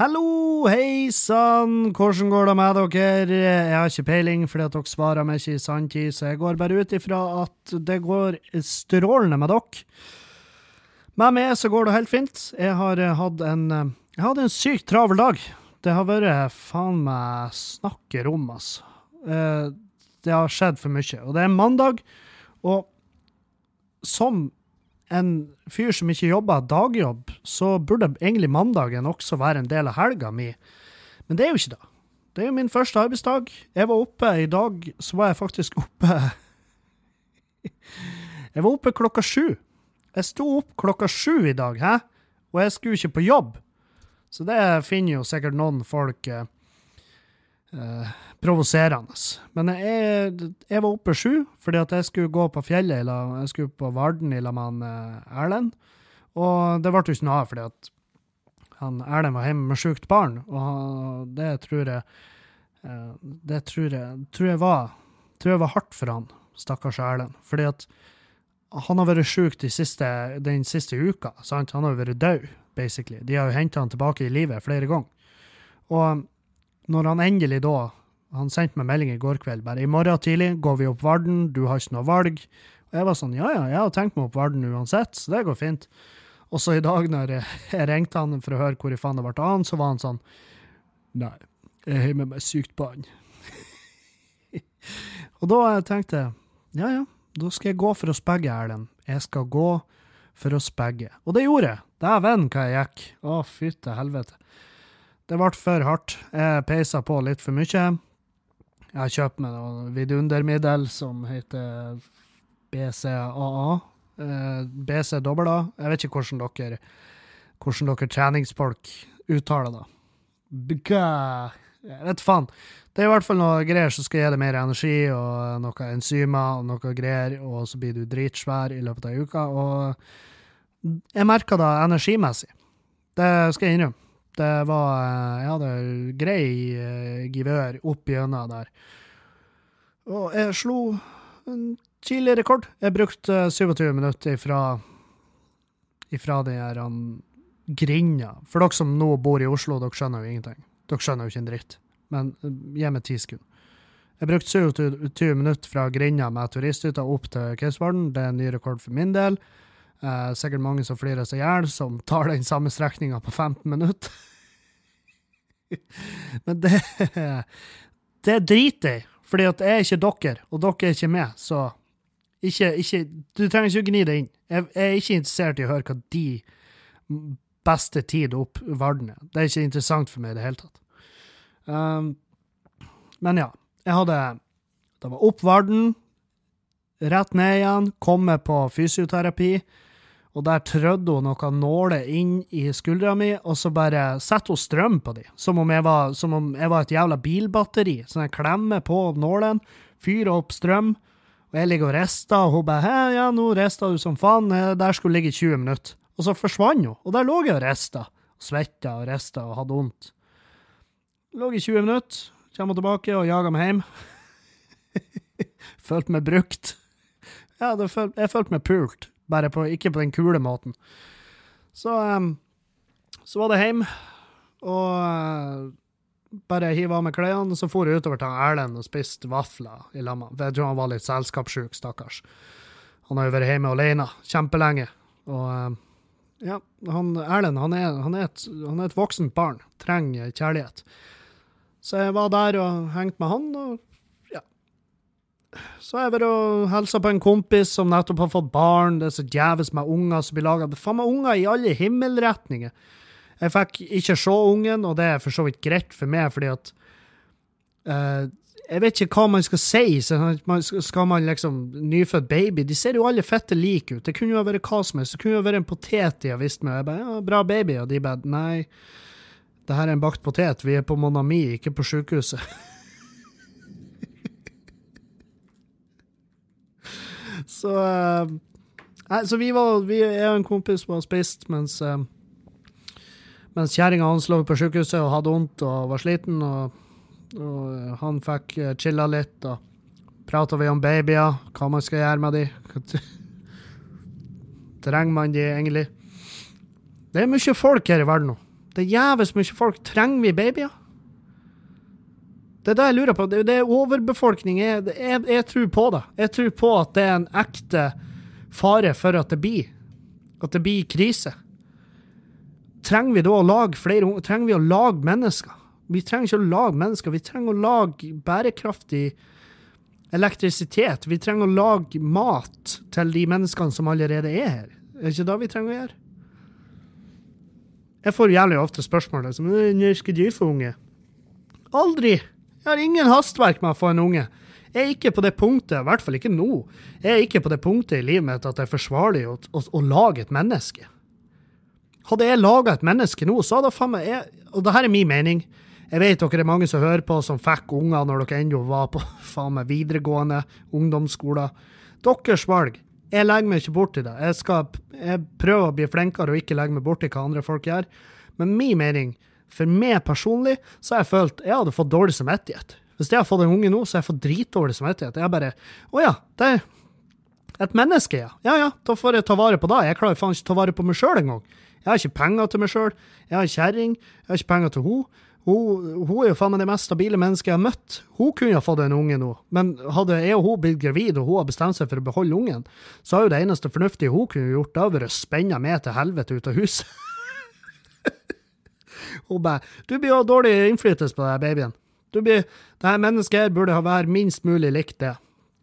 Hallo, hei sann, hvordan går det med dere? Jeg har ikke peiling, fordi at dere svarer meg ikke i sanntid, så jeg går bare ut ifra at det går strålende med dere. Med meg så går det helt fint. Jeg har eh, hatt en, eh, jeg hadde en sykt travel dag. Det har vært faen meg snakker om, altså. Eh, Det har skjedd for mye. Og det er mandag, og som en fyr som ikke jobber dagjobb, så burde egentlig mandagen også være en del av helga mi. Men det er jo ikke det. Det er jo min første arbeidsdag. Jeg var oppe i dag, så var jeg faktisk oppe Jeg var oppe klokka sju. Jeg sto opp klokka sju i dag, hæ? Og jeg skulle ikke på jobb. Så det finner jo sikkert noen folk eh, provoserende. Men jeg, jeg var oppe sju fordi at jeg skulle gå på fjellet, eller jeg skulle på Varden i lag med eh, Erlend. Og det ble jo ikke noe av fordi at han Erlend var hjemme med sjukt barn, og det tror jeg eh, Det tror jeg, tror jeg var tror jeg var hardt for han, stakkars Erlend. Fordi at han har vært sjuk de den siste uka. sant? Han har vært død, basically. De har jo henta han tilbake i livet flere ganger. Og når han endelig da Han sendte meg melding i går kveld bare 'I morgen tidlig går vi opp Varden, du har ikke noe valg'. Og jeg var sånn 'Ja ja, jeg har tenkt meg opp Varden uansett, så det går fint'. Og så i dag, når jeg, ringte han for å høre hvor i faen det ble av han, så var han sånn 'Nei, jeg har med meg sykt barn'. og da tenkte jeg 'Ja ja, da skal jeg gå for å spegge, Erlend. Jeg skal gå for å spegge. Og det gjorde jeg. Dæven hva jeg gikk. Å, fytte helvete. Det ble for hardt. Jeg peisa på litt for mye. Jeg har kjøpt meg noe vidundermiddel som heter BCAA. Eh, BCAA. Jeg vet ikke hvordan dere, hvordan dere treningsfolk uttaler det. Jeg vet faen. Det er i hvert fall noe greier som skal gi deg mer energi, og noe enzymer og noe greier, og så blir du dritsvær i løpet av ei uke. Og jeg merker det energimessig. Det skal jeg innrømme. Det var Jeg hadde grei eh, givør opp gjennom der. Og jeg slo en tidlig rekord. Jeg brukte 27 minutter ifra ifra den her grinda. For dere som nå bor i Oslo, dere skjønner jo ingenting. Dere skjønner jo ikke en dritt. Men eh, gi meg ti sekunder. Jeg brukte 27 minutter fra Grinda med turisthytta opp til Kautokeino. Det er en ny rekord for min del. Eh, sikkert mange som flirer seg i hjel, som tar den samme strekninga på 15 minutter. Men det Det driter jeg i, fordi at jeg er ikke dere, og dere er ikke med, så ikke, ikke Du trenger ikke å gni det inn. Jeg, jeg er ikke interessert i å høre hva de beste tid opp verden er. Det er ikke interessant for meg i det hele tatt. Um, men ja, jeg hadde Det var opp verden, rett ned igjen, komme på fysioterapi, og der trødde hun noen nåler inn i skuldra mi, og så bare setter hun strøm på dem, som som om jeg var et jævla bilbatteri. Så jeg klemmer på nålen, fyrer opp strøm, og jeg ligger og rister, og hun bare 'Hæ, ja, nå rister du som faen, eh, der skulle ligge i 20 minutter'. Og så forsvant hun, og der lå jeg og rista, svetta og rista og hadde vondt. Lå i 20 minutter, kommer tilbake og jager meg hjem. følte meg brukt. Ja, jeg følte meg pult, bare på, ikke på den kule måten. Så, um, så var det hjem, og uh, bare hiva av meg klærne, så for jeg utover til Erlend og spiste vafler i lag med jeg tror han var litt selskapssjuk, stakkars. Han har jo vært hjemme alene kjempelenge. Og uh, ja, han, Erlend han er, han, er et, han er et voksent barn, trenger kjærlighet. Så jeg var der og hengte med han, og. Så har jeg vært og hilsa på en kompis som nettopp har fått barn. Det er så djevelsk med unger som blir laga. Faen meg unger i alle himmelretninger. Jeg fikk ikke se ungen, og det er for så vidt greit for meg, fordi at uh, Jeg vet ikke hva man skal si. Skal man liksom Nyfødt baby De ser jo alle fette like ut. Det kunne jo vært hva som helst. Det kunne jo vært en potet de har visst meg. Jeg bare, ja, bra baby. Og de bare Nei, det her er en bakt potet. Vi er på Monami, ikke på sjukehuset. så eh, Nei, så vi var Vi er en kompis som har spist mens eh, mens kjerringa hans lå på sykehuset og hadde vondt og var sliten, og, og han fikk eh, chilla litt, og prata vi om babyer, hva man skal gjøre med de. Trenger man de egentlig? Det er mye folk her i verden nå. Det er jævlig mye folk. Trenger vi babyer? Det er det jeg lurer på. Det, er overbefolkning. Jeg, jeg, jeg, tror på det. Jeg tror på at det er en ekte fare for at det blir. At det blir krise. Trenger vi da å lage flere unger? Trenger vi å lage mennesker? Vi trenger ikke å lage mennesker, vi trenger å lage bærekraftig elektrisitet. Vi trenger å lage mat til de menneskene som allerede er her. Er det ikke det vi trenger å gjøre? Jeg får jævlig ofte spørsmål liksom, når skal du få unge? Aldri! Jeg har ingen hastverk med å få en unge. Jeg er ikke på det punktet, i hvert fall ikke nå, jeg er ikke på det punktet i livet mitt at det er forsvarlig å, å, å lage et menneske. Hadde jeg laga et menneske nå, så hadde faen meg jeg, Og det her er min mening. Jeg vet dere er mange som hører på, som fikk unger når dere ennå var på faen meg videregående, ungdomsskoler. Deres valg. Jeg legger meg ikke borti det. Jeg skal jeg prøver å bli flinkere og ikke legge meg borti hva andre folk gjør. Men min mening, for meg personlig, så har jeg følt jeg hadde fått dårlig samvittighet. Hvis jeg har fått en unge nå, så har jeg fått dritdårlig samvittighet. Jeg bare Å ja, det er et menneske, ja. Ja ja, da får jeg ta vare på det. Jeg klarer faen ikke ta vare på meg sjøl engang. Jeg har ikke penger til meg sjøl. Jeg har kjerring. Jeg har ikke penger til henne. Hun, hun, er jo faen meg det mest stabile mennesket jeg har møtt. Hun kunne ha fått en unge nå, men hadde jeg og hun blitt gravid, og hun har bestemt seg for å beholde ungen, så har jo det eneste fornuftige hun kunne gjort, da vært å spenne meg til helvete ut av huset. hun bare 'Du blir jo dårlig innflytelse på deg, babyen'. Du blir, det mennesket burde ha vært minst mulig likt det.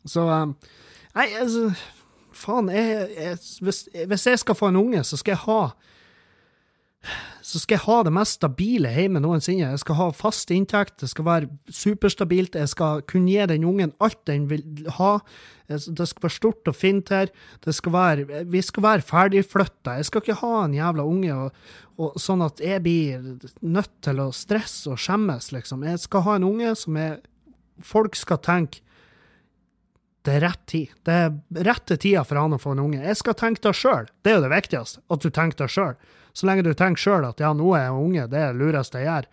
Så um, Nei, altså Faen, jeg, jeg, hvis, hvis jeg skal få en unge, så skal jeg ha så skal jeg ha det mest stabile hjemme noensinne. Jeg skal ha fast inntekt, det skal være superstabilt, jeg skal kunne gi den ungen alt den vil ha. Det skal være stort og fint her. Skal være, vi skal være ferdigflytta. Jeg skal ikke ha en jævla unge og, og, sånn at jeg blir nødt til å stresse og skjemmes, liksom. Jeg skal ha en unge som er Folk skal tenke det er rett tid. Det er rette tida for han å få en unge. Jeg skal tenke det sjøl. Det er jo det viktigste, at du tenker det sjøl. Så lenge du tenker sjøl at ja, nå er jeg unge, det er det lureste jeg gjør.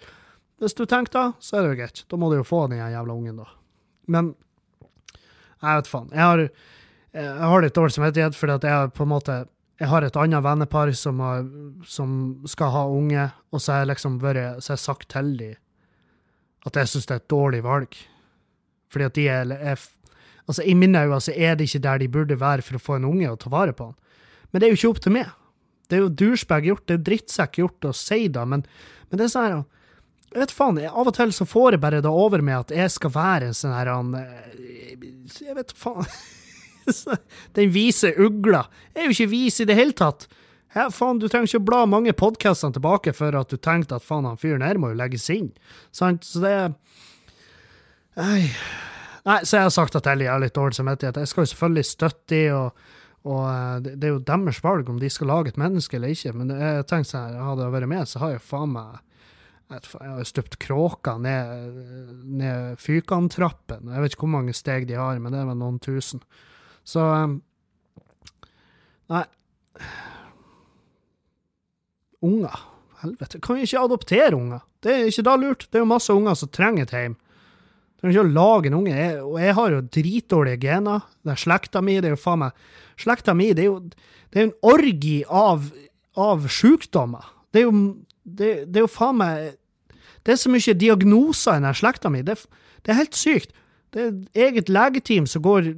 Hvis du tenker da, så er det jo greit. Da må du jo få den jævla ungen, da. Men jeg vet faen. Jeg har, jeg har litt dårlig samvittighet fordi at jeg jeg har et annet vennepar som, har, som skal ha unge, og så har jeg liksom vært så jeg sagt til dem at jeg syns det er et dårlig valg. Fordi at de er, er Altså, I mine øyne så er det ikke der de burde være for å få en unge og ta vare på han. Men det er jo ikke opp til meg. Det er jo douchebag gjort, det er drittsekk gjort å si det, men, men det er sånn her jeg vet faen, Av og til så får jeg bare det over med at jeg skal være en sånn her eh, Jeg vet faen Den vise ugla. Jeg er jo ikke vis i det hele tatt. Ja, faen, Du trenger ikke å bla mange podkastene tilbake for at du tenkte at faen, han fyren her må jo legges inn. Sant? Så det Nei. Nei, så jeg har sagt at Ellie har litt dårlig samvittighet. Jeg skal jo selvfølgelig støtte de, og og det, det er jo deres valg om de skal lage et menneske eller ikke. Men jeg tenker sånn, hadde jeg vært med, så har jeg faen meg jeg har støpt kråker ned, ned Fykantrappen. Jeg vet ikke hvor mange steg de har, men det er vel noen tusen. Så eh, Nei. Unger. Helvete. Kan vi ikke adoptere unger? Det er ikke da lurt. Det er jo masse unger som trenger et hjem. Trenger ikke lage en unge. Jeg, og jeg har jo dritdårlige gener. Det er slekta mi, det er jo faen meg Slekta mi, det er jo det er en orgi av, av sjukdommer. Det er jo det, det, er jo faen meg Det er så mye diagnoser i denne slekta mi. Det, det, er helt sykt. Det er et eget legeteam som går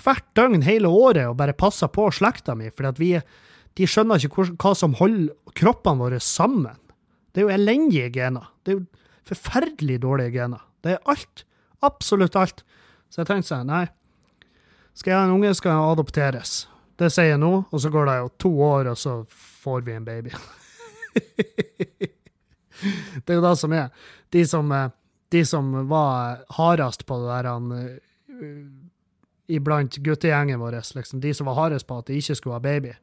hvert døgn hele året og bare passer på slekta mi, fordi at vi de skjønner ikke hva som holder kroppene våre sammen. Det er jo elendige gener. Det er jo forferdelig dårlige gener. Det er alt. Absolutt alt. Så jeg tenkte sånn, nei. Skal jeg ha en unge, skal han adopteres. Det sier jeg nå, og så går det jo to år, og så får vi en baby. det er jo det som er. De som, eh, de som var hardest på det der han uh, iblant guttegjengen vår, liksom, de som var hardest på at de ikke skulle ha baby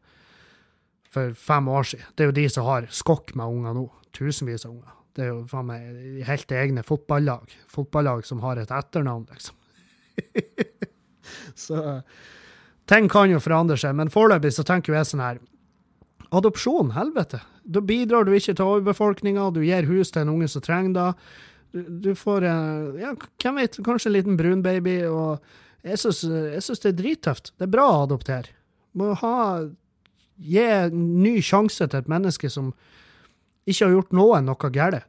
for fem år siden, det er jo de som har skokk med unger nå. Tusenvis av unger. Det er jo faen meg helt egne fotballag. Fotballag som har et etternavn, liksom. så ting kan jo forandre seg, men foreløpig så tenker jeg sånn her Adopsjon, helvete. Da bidrar du ikke til overbefolkninga, du gir hus til en unge som trenger det. Du, får ja, hvem vet, kanskje en liten brunbaby, og jeg syns det er drittøft. Det er bra å adoptere. Må ha Gi ny sjanse til et menneske som ikke har gjort noen noe galt.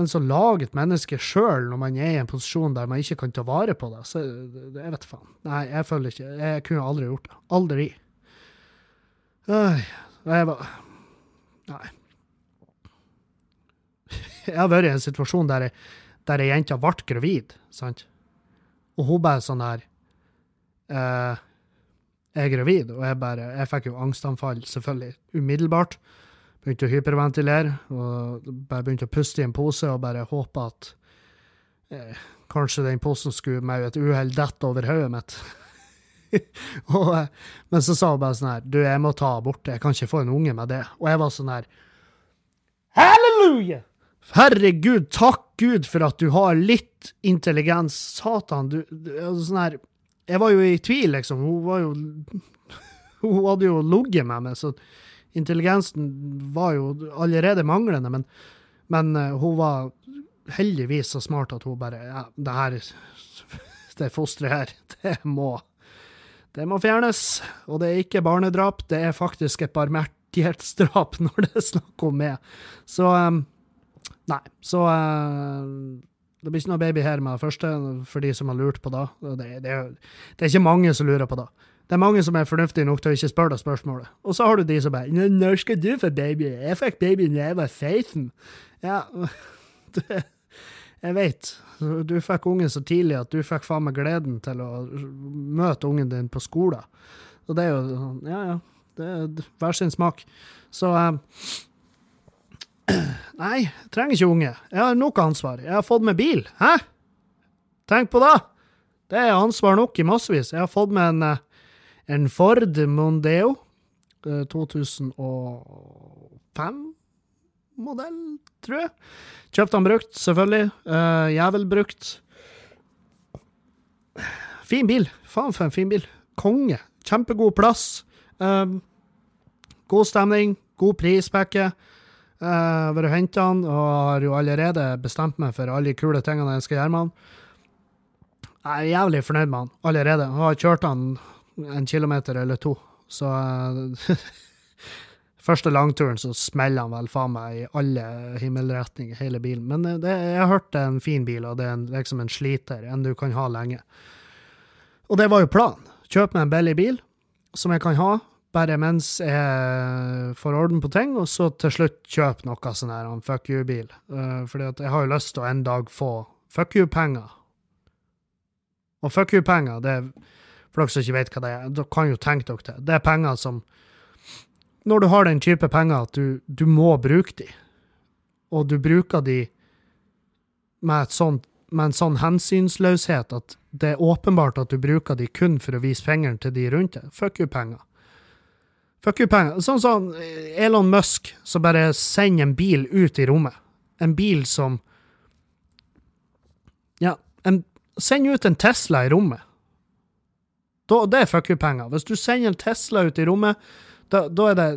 Men så lage et menneske sjøl når man er i en posisjon der man ikke kan ta vare på det, så jeg vet faen. Nei, jeg føler ikke Jeg kunne aldri gjort det. Aldri. Øy, jeg var Nei. Jeg har vært i en situasjon der, der ei jente ble gravid, sant? Og hun bare sånn her eh, Jeg er gravid, og jeg bare Jeg fikk jo angstanfall, selvfølgelig, umiddelbart. Begynte å hyperventilere, og bare begynte å puste i en pose og bare håpe at eh, kanskje den posen skulle med et uhell dette over hodet mitt. og, eh, men så sa hun bare sånn her Du, jeg må ta abort, jeg kan ikke få en unge med det. Og jeg var sånn her Halleluja! Herregud, takk Gud for at du har litt intelligens. Satan, du, du altså sånn her Jeg var jo i tvil, liksom. Hun var jo Hun hadde jo ligget med meg, så intelligensen var jo allerede manglende. Men, men uh, hun var heldigvis så smart at hun bare Ja, det her Det fosteret her, det må det må fjernes. Og det er ikke barnedrap, det er faktisk et barmhjertighetsdrap når det er snakk om meg. Så um, Nei. Så uh, det blir ikke noe baby her med det første, for de som har lurt på det. Det, det, det er ikke mange som lurer på det. Det er mange som er fornuftige nok til å ikke spørre deg spørsmålet. Og så har du de som bare 'Når skal du få baby?' 'Jeg fikk baby da jeg var 16'. Ja, det, jeg vet. Du fikk ungen så tidlig at du fikk faen meg gleden til å møte ungen din på skolen. Og det er jo sånn Ja, ja. Det er hver sin smak. Så um, Nei, trenger ikke unge. Jeg har nok ansvar. Jeg har fått meg bil. Hæ? Tenk på det! Det er ansvar nok i massevis. Jeg har fått meg en, eh, en Ford Mondeo 2005-modell, eh, tror jeg. Kjøpte han brukt, selvfølgelig. Uh, jævel brukt. Fin bil. Faen for en fin bil. Konge. Kjempegod plass. Uh, god stemning. God prispakke. Jeg uh, har henta han og har jo allerede bestemt meg for alle de kule tingene jeg skal gjøre med han. Jeg er jævlig fornøyd med han allerede. Jeg har kjørt han en kilometer eller to, så uh, Første langturen så smeller han vel faen meg i alle himmelretninger, hele bilen. Men uh, det, jeg har hørt det er en fin bil, og det er en, liksom en sliter, en du kan ha lenge. Og det var jo planen. Kjøp meg en billig bil som jeg kan ha, bare mens jeg får orden på ting, og så til slutt kjøpe noe sånn her, en fuck you-bil. Uh, fordi at jeg har jo lyst til å en dag få fuck you-penger. Og fuck you-penger, det er for dere som ikke vet hva det er, da kan jo tenke dere det. Det er penger som Når du har den type penger at du, du må bruke de, og du bruker de med, sånt, med en sånn hensynsløshet at det er åpenbart at du bruker de kun for å vise fingeren til de rundt deg. Fuck you-penger. Fuck you penger. Sånn som Elon Musk, som bare sender en bil ut i rommet. En bil som Ja, en, send ut en Tesla i rommet. Da, det er fuck you-penger. Hvis du sender en Tesla ut i rommet, da, da er det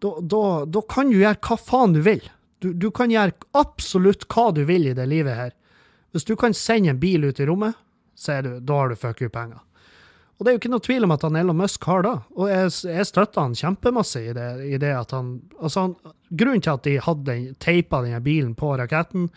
da, da, kan du gjøre hva faen du vil. Du, du, kan gjøre absolutt hva du vil i det livet her. Hvis du kan sende en bil ut i rommet, så er du, da har du fuck you-penger. Og det er jo ikke noe tvil om at han Elon Musk har det. Og jeg, jeg støtter han kjempemasse i det, i det at han Altså, han, grunnen til at de hadde teipa denne bilen på raketten,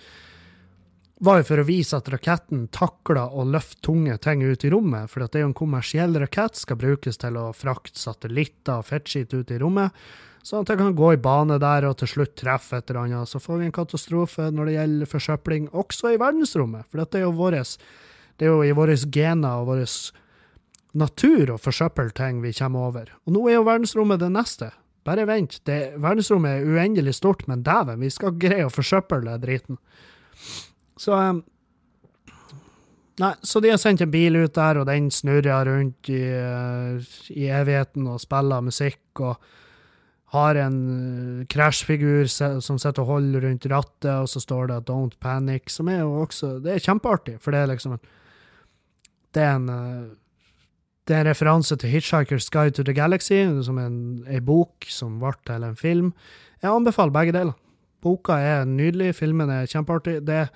var jo for å vise at raketten takler å løfte tunge ting ut i rommet. For det er jo en kommersiell rakett, skal brukes til å frakte satellitter og fettskitt ut i rommet. Sånn at det kan gå i bane der og til slutt treffe et eller annet. Så får vi en katastrofe når det gjelder forsøpling, også i verdensrommet. For dette er jo våres, det er jo i våre gener og vår natur å forsøple ting vi kommer over. Og nå er jo verdensrommet det neste. Bare vent. Det, verdensrommet er uendelig stort, men dæven, vi skal greie å forsøple den driten. Så um, Nei, så de har sendt en bil ut der, og den snurrer rundt i, uh, i evigheten og spiller musikk, og har en krasjfigur som sitter og holder rundt rattet, og så står det 'Don't Panic', som er jo også Det er kjempeartig, for det er liksom Det er en uh, det er en referanse til 'Hitchhiker's Guide to the Galaxy', som er en bok som ble til en film. Jeg anbefaler begge deler. Boka er nydelig, filmen er kjempeartig. Det er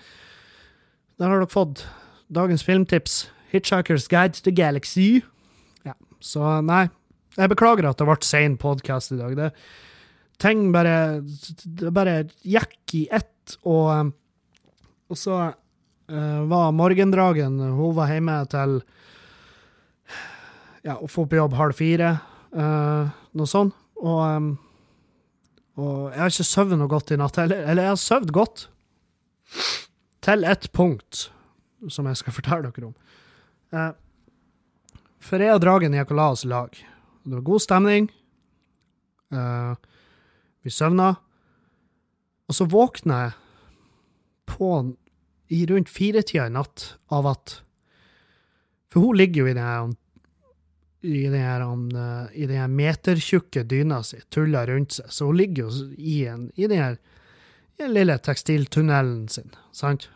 der har dere fått dagens filmtips. Hitchhiker's Guide to the Galaxy. Ja, så nei. Jeg beklager at det ble sein podkast i dag. Det, ting bare Det bare gikk i ett, og, og så uh, var morgendragen Hun var hjemme til ja, å få på jobb halv fire, uh, noe sånt. Og, um, og jeg har ikke sovet noe godt i natt. Eller, eller jeg har sovet godt. Til et punkt, som jeg skal fortelle dere om. Eh, for jeg og Dragen gikk og la oss i lag. Det var god stemning. Eh, vi søvna. Og så våkna jeg på i rundt firetida i natt av at For hun ligger jo i den i den her, uh, i den her metertjukke dyna si, tulla rundt seg. Så hun ligger jo i, en, i den her i den lille tekstiltunnelen sin, sant?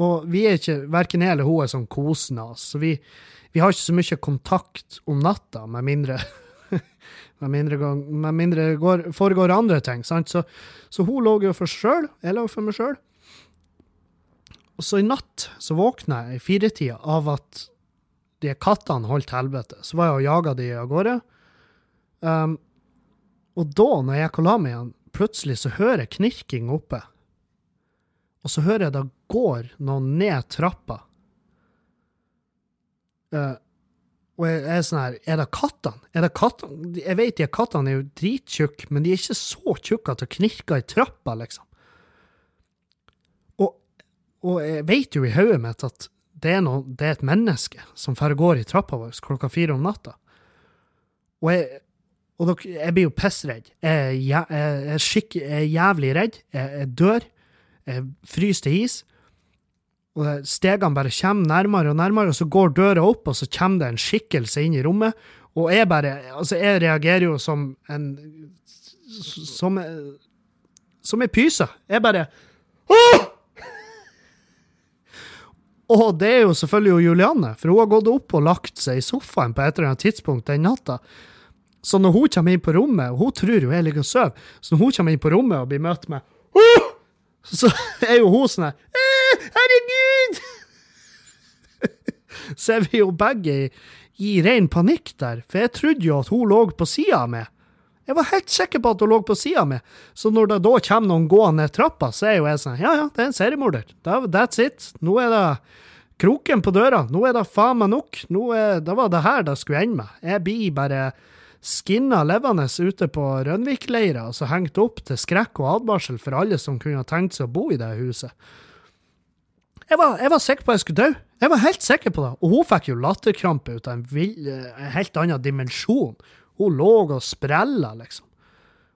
Og vi er ikke, verken jeg eller hun er sånn kosende, så vi, vi har ikke så mye kontakt om natta, med mindre med mindre, gang, med mindre går, foregår andre ting. sant? Så, så hun lå jo for seg sjøl, jeg lå for meg sjøl. Og så i natt så våkna jeg i firetida av at de kattene holdt helvete. Så var jeg og jaga de av gårde. Um, og da, når jeg gikk og la meg igjen, plutselig så hører jeg knirking oppe. Og så hører jeg det går noen ned trappa. Uh, og jeg er sånn her Er det kattene? Er det kattene? Jeg vet de kattene er jo drittjukke, men de er ikke så tjukke at det knirker i trappa, liksom. Og, og jeg vet jo i hodet mitt at det er, noe, det er et menneske som går i trappa vår klokka fire om natta. Og jeg, og dere, jeg blir jo pissredd. Jeg, jeg, jeg, er jævlig redd. Jeg, jeg dør. Jeg fryser til is. Og stegene bare kommer nærmere og nærmere, og så går døra opp, og så kommer det en skikkelse inn i rommet. Og jeg bare Altså, jeg reagerer jo som en Som Som ei pyse. Jeg bare Åh! Og det er jo selvfølgelig Julianne, for hun har gått opp og lagt seg i sofaen på et eller annet tidspunkt den natta. Så når hun kommer inn på rommet, og hun tror jo jeg ligger og sover, så når hun kommer inn på rommet og blir møtt med Åh! så er jo hun sånn her Herregud! Så er vi jo begge i, i ren panikk der, for jeg trodde jo at hun lå på sida av meg. Jeg var helt sikker på at hun lå på sida meg, så når det da kommer noen gående trappa, så er jo jeg sånn Ja, ja, det er en seriemorder. That's it. Nå er det kroken på døra. Nå er det faen meg nok. Nå er, det var det her det skulle ende med. Jeg blir bare skinna levende ute på Rønvik-leira, altså hengt opp til skrekk og advarsel for alle som kunne ha tenkt seg å bo i det huset. Jeg var, jeg var, sikker på at jeg skulle dø. Jeg var helt sikker på det. Og hun fikk jo latterkrampe ut av en, vill, en helt annen dimensjon. Hun lå og sprella, liksom.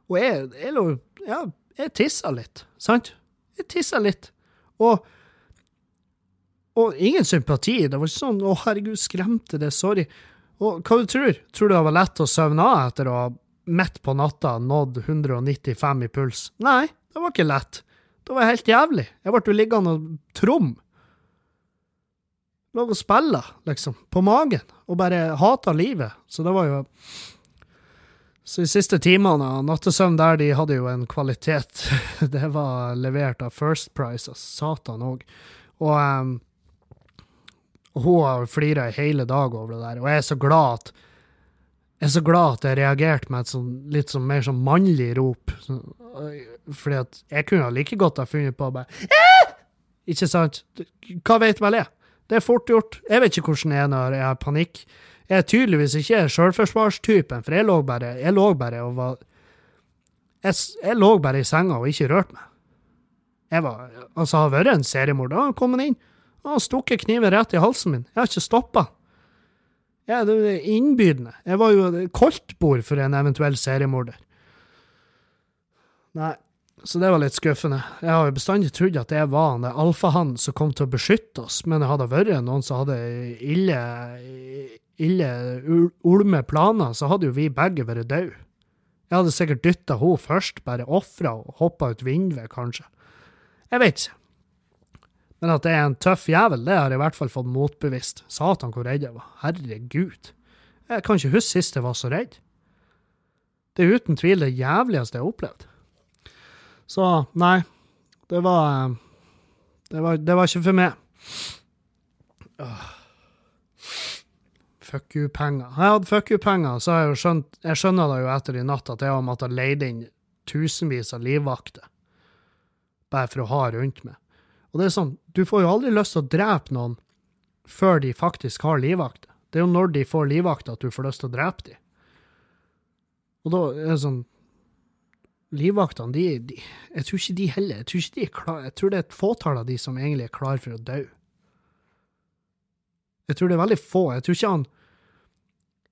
Og jeg, jeg lå Ja, jeg tissa litt, sant? Jeg tissa litt. Og og ingen sympati. Det var ikke sånn 'Å, herregud, skremte det, sorry'. Og hva du tror? Tror du det var lett å søvne av etter å ha midt på natta nådd 195 i puls? Nei, det var ikke lett. Det var helt jævlig. Jeg ble liggende og tromme lå og spilte, liksom, på magen, og bare hata livet. Så det var jo Så de siste timene av nattesøvn der, de hadde jo en kvalitet. Det var levert av First Price, altså satan òg. Og, um, og hun flira i hele dag over det der, og jeg er så glad at jeg er så glad at jeg reagerte med et sånn, litt sånn mer sånn mannlig rop. Så, fordi at jeg kunne like godt ha funnet på å bare! Ikke sant? Hva vet vel jeg? Det er fort gjort. Jeg vet ikke hvordan jeg er når jeg har panikk. Jeg er tydeligvis ikke sjølforsvarstypen, for jeg lå bare, jeg lå bare og var jeg, jeg, lå bare i senga og ikke rørte meg. Jeg var, altså, har vært en seriemorder. Han kom inn og stukket kniven rett i halsen min. Jeg har ikke stoppa. Ja, det er innbydende. Jeg var jo koldtbord for en eventuell seriemorder. Nei, så det var litt skuffende. Jeg har jo bestandig trodd at det var han alfahannen som kom til å beskytte oss, men det hadde vært noen som hadde ille, ille ulme planer, så hadde jo vi begge vært døde. Jeg hadde sikkert dytta henne først, bare ofra og hoppa ut vinduet, kanskje. Jeg vet ikke. Men at det er en tøff jævel, det har jeg i hvert fall fått motbevist. Satan, hvor redd jeg var. Herregud. Jeg kan ikke huske sist jeg var så redd. Det er uten tvil det jævligste jeg har opplevd. Så nei, det var Det var, det var ikke for meg. Fuck you-penger. Jeg hadde fuck you-penger, så jeg skjønt Jeg skjønner det jo etter i natt at jeg har måttet leid inn tusenvis av livvakter bare for å ha rundt meg. Og det er sånn, du får jo aldri lyst til å drepe noen før de faktisk har livvakter. Det er jo når de får livvakter at du får lyst til å drepe dem. Og da er det sånn Livvaktene, de, de, Jeg tror ikke de heller jeg tror, ikke de er klar, jeg tror det er et fåtall av de som egentlig er klar for å dø. Jeg tror det er veldig få. Jeg tror ikke han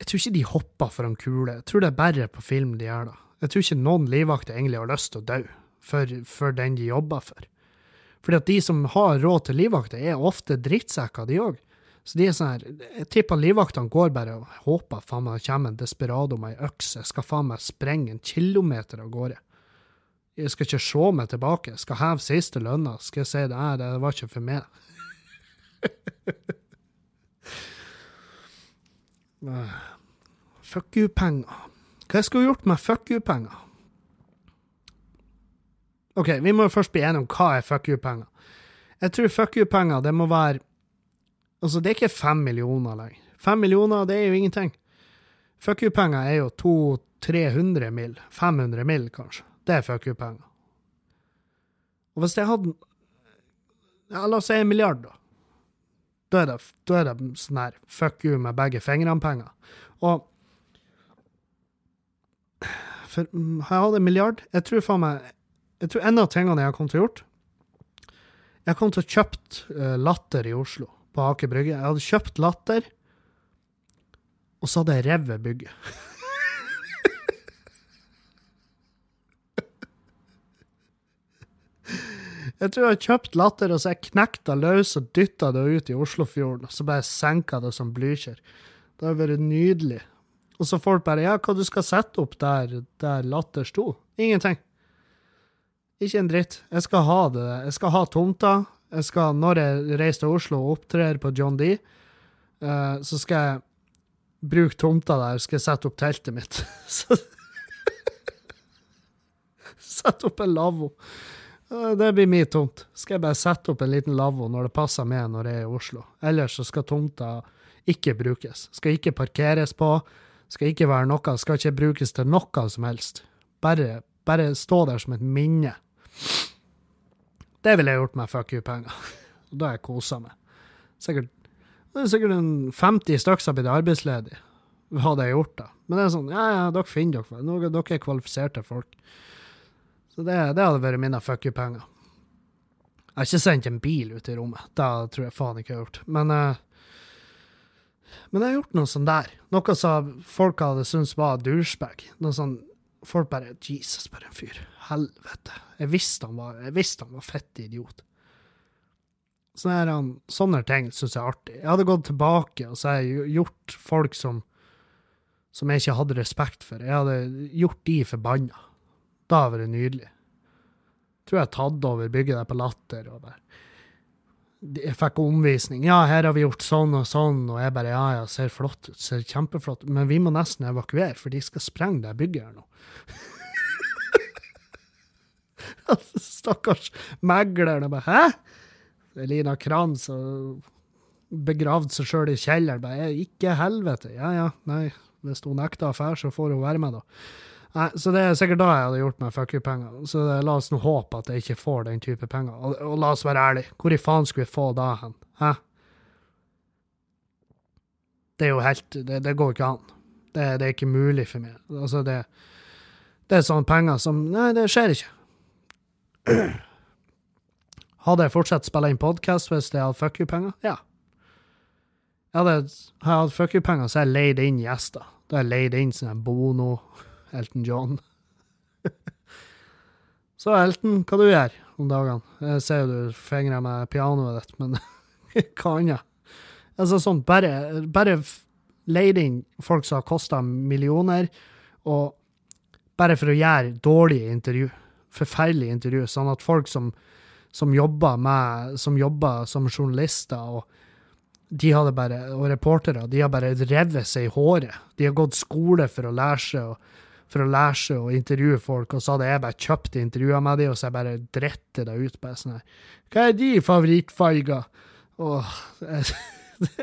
Jeg tror ikke de hopper for en kule. Jeg tror det er bare på film de gjør det. Jeg tror ikke noen livvakter egentlig har lyst til å dø for, for den de jobber for. Fordi at de som har råd til livvakter, er ofte drittsekker, de òg. Så de er sånn her, Jeg tipper livvaktene går bare og håper faen meg kommer en desperado med ei øks. Jeg skal faen meg sprenge en kilometer av gårde. Jeg skal ikke se meg tilbake. Jeg skal heve siste lønna. Skal jeg si det her, det var ikke for meg. fuck you-penger. Hva jeg skulle gjort med fuck you-penger? OK, vi må først bli enige om hva er fuck you-penger. Jeg tror fuck you-penger, det må være Altså, det er ikke fem millioner lenger. Fem millioner, det er jo ingenting. Fuck you-penger er jo 200-300 mill. 500 mill, kanskje. Det er fuck you-penger. Og hvis jeg hadde ja, La oss si en milliard, da. Da er det, det sånn her fuck you med begge fingrene-penger. Og for mm, har jeg hatt en milliard Jeg tror faen meg Jeg tror en av tingene jeg har kommet til å gjort Jeg kom til å kjøpt uh, Latter i Oslo på Aker Brygge. Jeg hadde kjøpt Latter, og så hadde jeg revet bygget. Jeg tror jeg har kjøpt Latter, og så jeg knekta løs og dytta det ut i Oslofjorden, og så bare senka det som blykjer. Det har vært nydelig. Og så folk bare Ja, hva du skal sette opp der, der Latter sto? Ingenting. Ikke en dritt. Jeg skal ha det. Jeg skal ha tomta. Jeg skal, når jeg reiser til Oslo og opptrer på John D, uh, så skal jeg bruke tomta der, skal jeg sette opp teltet mitt. Sette opp en lavvo. Uh, det blir min tomt. Skal jeg bare sette opp en liten lavvo når det passer meg når jeg er i Oslo. Ellers så skal tomta ikke brukes. Skal ikke parkeres på. Skal ikke være noe. Skal ikke brukes til noe som helst. Bare, bare stå der som et minne. Det ville jeg gjort med fuck you-penger. Og da har jeg kosa meg. Sikkert, det er sikkert en 50 stykker som har blitt arbeidsledige, hadde jeg gjort det. Men det er sånn, ja ja, dere finner dere. Dere, dere er kvalifiserte folk. Så det, det hadde vært mine fuck you-penger. Jeg har ikke sendt en bil ut i rommet. Det tror jeg faen ikke jeg har gjort. Men, uh, men jeg har gjort noe sånn der. Noe som folk hadde syntes var douchebag. Noe sånn Folk bare Jesus, bare en fyr. Helvete. Jeg visste han var, jeg visste han var fett idiot. Sånne, sånne ting syns jeg er artig. Jeg hadde gått tilbake og så jeg gjort folk som, som jeg ikke hadde respekt for. Jeg hadde gjort de forbanna. Da hadde det vært nydelig. Tror jeg har tatt over bygget der på Latter og bare jeg fikk omvisning. Ja, her har vi gjort sånn og sånn, og jeg bare ja, ja, ser flott ut, ser kjempeflott ut, men vi må nesten evakuere, for de skal sprenge det bygget her nå. Stakkars megleren. bare Hæ? Elina Kranz og begravd seg sjøl i kjelleren. Bare, ikke helvete. Ja ja, nei. Hvis hun nekter affære, så får hun være med, da. Nei, Så det er sikkert da jeg hadde gjort meg fuck you-penger. Så det, la oss nå håpe at jeg ikke får den type penger. Og, og la oss være ærlige, hvor i faen skulle vi få da hen? Hæ? Det er jo helt Det, det går ikke an. Det, det, er ikke mulig for meg. Altså, det, det er sånne penger som Nei, det skjer ikke. Hadde jeg fortsatt spille inn podkast hvis jeg hadde fuck you-penger? Ja. Jeg hadde, hadde jeg fuck you-penger, så jeg leid inn gjester. Da har jeg leid inn sånn Bono, Elton John. så Elton, hva du gjør om dagene? Jeg ser jo du fingrer med pianoet ditt, men hva annet? Altså sånn, bare, bare leid inn folk som har kosta millioner, og bare for å gjøre dårlige intervju Forferdelige intervju, sånn at folk som, som jobber med, som jobber som journalister og de hadde bare, og reportere de har bare revet seg i håret. De har gått skole for å lære seg for å lære seg å intervjue folk, og så hadde jeg bare kjøpt intervjuer med dem, og så jeg bare dritte det ut. på sånn her. Hva er de favorittfarger? Åh, det,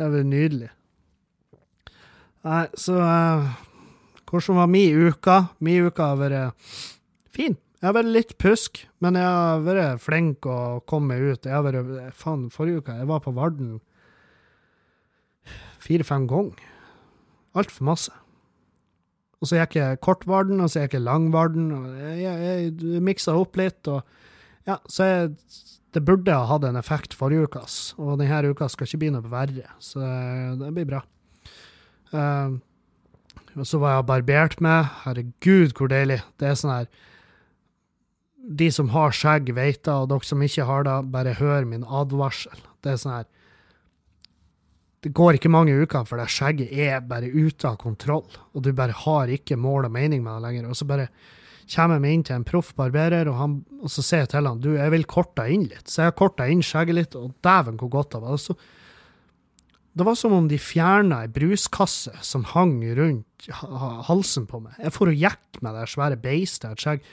er vel nydelig. Nei, så uh, Hvordan var mi uke? Mi uke har vært fin. Jeg har vært litt pusk, men jeg har vært flink å komme meg ut. Jeg har vært, faen, Forrige uke jeg var på Varden fire-fem ganger. Altfor masse. Og så gikk jeg kortvarden, og så gikk jeg langvarden. og Jeg, jeg, jeg miksa opp litt. og ja, Så jeg, det burde ha hatt en effekt forrige uke, og denne uka skal ikke bli noe verre. Så det blir bra. Uh, og så var jeg barbert med. Herregud, hvor deilig. Det er sånn her De som har skjegg, vet det, og dere som ikke har det, bare hør min advarsel. Det er sånn her det går ikke mange uker før det skjegget er bare ute av kontroll, og du bare har ikke mål og mening med det lenger. Og så bare kommer jeg meg inn til en proff barberer, og, han, og, så sier jeg til han du, jeg vil korte inn litt. Så jeg har korta inn skjegget litt, og dæven hvor godt det var. Og Så, det var som om de fjerna ei bruskasse som hang rundt halsen på meg. Jeg for og gikk med det svære beistet av et skjegg,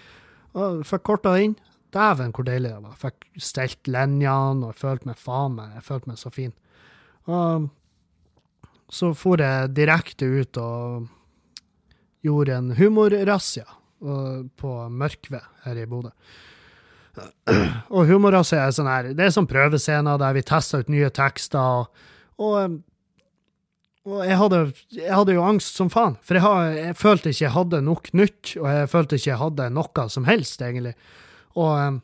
og fikk korta inn. Dæven hvor deilig det var. Fikk stelt linjene, og jeg følte meg faen meg, jeg følte meg så fin. Og så for jeg direkte ut og gjorde en humorrazzia på Mørkved her i Bodø. Og humorrazzia er sånn her, det er sånn prøvescener der vi tester ut nye tekster. og, og jeg, hadde, jeg hadde, jo angst som faen, for jeg, har, jeg, følte ikke jeg hadde nok nytt, og jeg følte ikke jeg hadde noe som helst, egentlig. Og,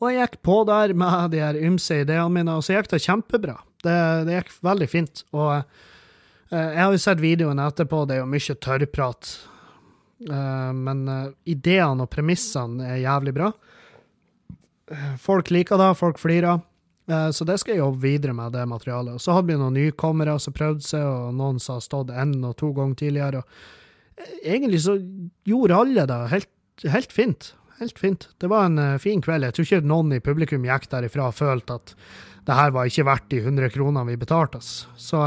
og jeg gikk på der med de her ymse ideene mine, og så gikk det kjempebra. Det, det gikk veldig fint. Og uh, jeg har jo sett videoen etterpå, det er jo mye tørrprat. Uh, men uh, ideene og premissene er jævlig bra. Folk liker det, folk flirer. Så det skal jeg jobbe videre med, det materialet. Og så hadde vi noen nykommere som prøvde seg, og noen som har stått én og to ganger tidligere. Og egentlig så gjorde alle det helt, helt fint. Helt fint. Det var en fin kveld. Jeg tror ikke noen i publikum gikk derifra og følte at det her var ikke verdt de 100 kronene vi betalte oss. Så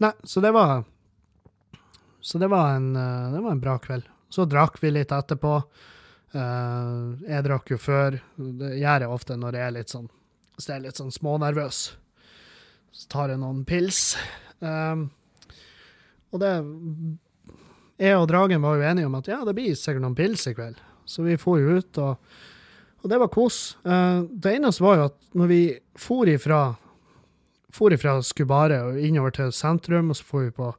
Nei, så det var Så det var en, uh, det var en bra kveld. Så drakk vi litt etterpå. Uh, jeg drakk jo før. Det gjør jeg ofte når jeg er litt sånn Hvis jeg er litt sånn smånervøs. Så tar jeg noen pils. Um, og det Jeg og Dragen var jo enige om at ja, det blir sikkert noen pils i kveld. Så vi for jo ut og og det var kos. Uh, det eneste var jo at når vi for ifra for ifra Skubare og innover til sentrum, og så får vi på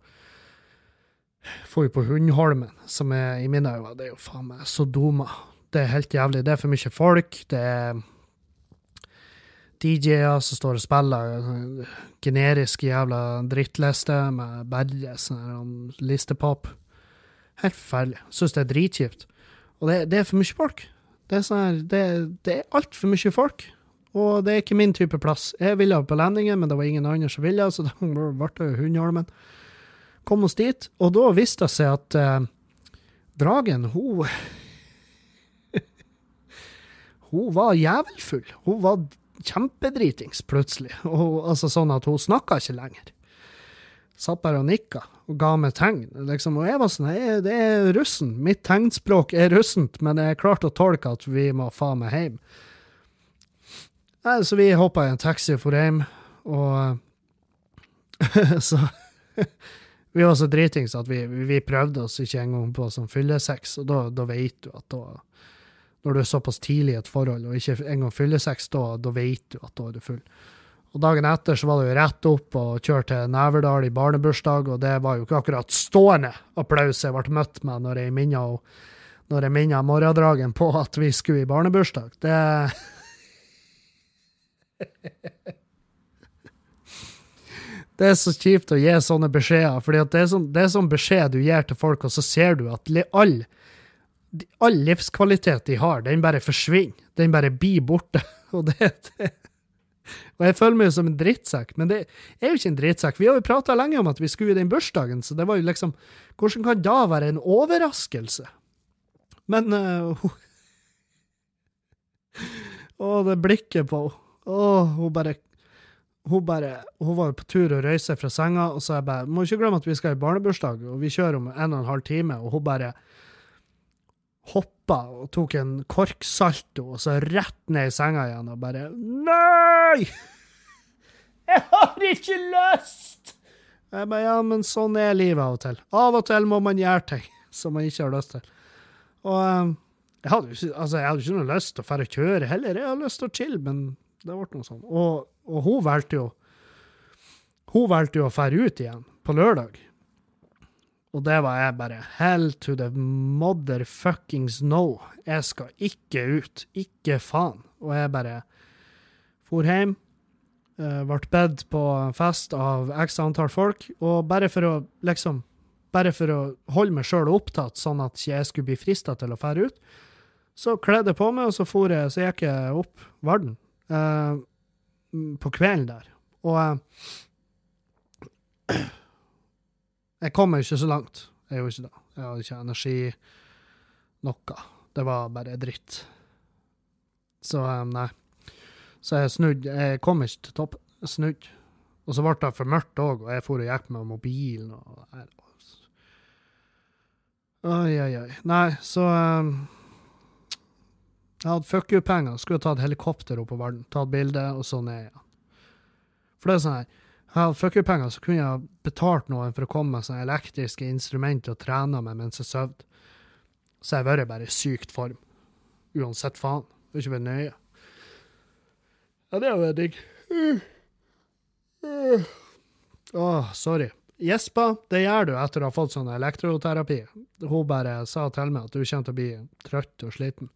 får vi på Hundholmen, som er i mine øyne det er jo faen meg Sodoma. Det er helt jævlig. Det er for mye folk. Det er DJ-er som står og spiller generiske jævla drittliste med bare sånn listepop. Helt forferdelig. Syns det er dritkjipt. Og det, det, er for mye folk. Det er, sånn det, det er altfor mye folk, og det er ikke min type plass. Jeg ville på Lendingen, men det var ingen andre som ville, så da ble det Hundholmen. Kom oss dit, og da viste det seg at eh, Dragen, hun Hun var jævelfull. Hun var kjempedritings, plutselig. Og, altså sånn at hun snakka ikke lenger. Satt bare og nikka og ga meg tegn. Liksom. Og jeg var sånn Det er russen. Mitt tegnspråk er russent, men jeg klarte å tolke at vi må faen meg hjem. Så vi hoppa i en taxi og for hjem, og Så Vi var så dritings at vi, vi, prøvde oss ikke engang på sånn fyllesex, og da, da vet du at da Når du er såpass tidlig i et forhold og ikke engang fyllesex, da, da vet du at da er du full. Og dagen etter så var det jo rett opp og kjøre til Neverdal i barnebursdag, og det var jo ikke akkurat stående applaus jeg ble møtt med når jeg minna når jeg minna morgendragen på at vi skulle i barnebursdag. Det Det er så kjipt å gi sånne beskjeder, for det, er sånn, det er sånn beskjed du gir til folk, og så ser du at all, all livskvalitet de har, den bare forsvinner. Den bare blir borte. Og det, det og jeg føler meg jo som en drittsekk, men det er jo ikke en drittsekk. Vi har jo prata lenge om at vi skulle i den bursdagen, så det var jo liksom Hvordan kan da være en overraskelse? Men uh, Å, det blikket på Å, hun bare hun bare, hun var på tur å røyse fra senga, og så jeg bare Må ikke glemme at vi skal i barnebursdag, og vi kjører om en og en halv time, og hun bare hoppa og tok en korksalto, og så rett ned i senga igjen og bare Nei! Jeg har ikke lyst! Jeg bare, ja, men sånn er livet av og til. Av og til må man gjøre ting som man ikke har lyst til. Og um, jeg hadde jo altså, hadde ikke noe lyst til å fære kjøre heller, jeg hadde lyst til å chille, men det ble noe sånn. Og, og hun valgte jo hun valgte jo å fære ut igjen på lørdag. Og det var jeg bare Hell to the motherfuckings no. Jeg skal ikke ut. Ikke faen. Og jeg bare for hjem. Ble bedt på fest av x antall folk. Og bare for å liksom Bare for å holde meg sjøl opptatt, sånn at jeg skulle bli frista til å fære ut, så kledde jeg på meg, og så, jeg, så gikk jeg opp Varden. Uh, på kvelden der. Og uh, jeg kom ikke så langt. Jeg gjorde ikke det. Jeg hadde ikke energi noe. Det var bare dritt. Så um, nei. Så jeg snudde. Jeg kom ikke til toppen. Jeg snudde. Og så ble det for mørkt òg, og jeg for og gikk med mobilen og Oi, oi, oi. Nei, så um, Jeg hadde fuck you-penger. Skulle tatt helikopter opp på verden, tatt bilde, og så ned igjen. For det er sånn her jeg hadde fuck you-penger, så kunne jeg betalt noen for å komme med sånne elektriske instrumenter og trene med mens jeg sov. Så jeg har vært bare i sykt form. Uansett faen. Det er ikke vært nøye. Ja, det er jo digg. Åh, oh, sorry. Gjespa, det gjør du etter å ha fått sånn elektroterapi. Hun bare sa til meg at du kommer til å bli trøtt og sliten.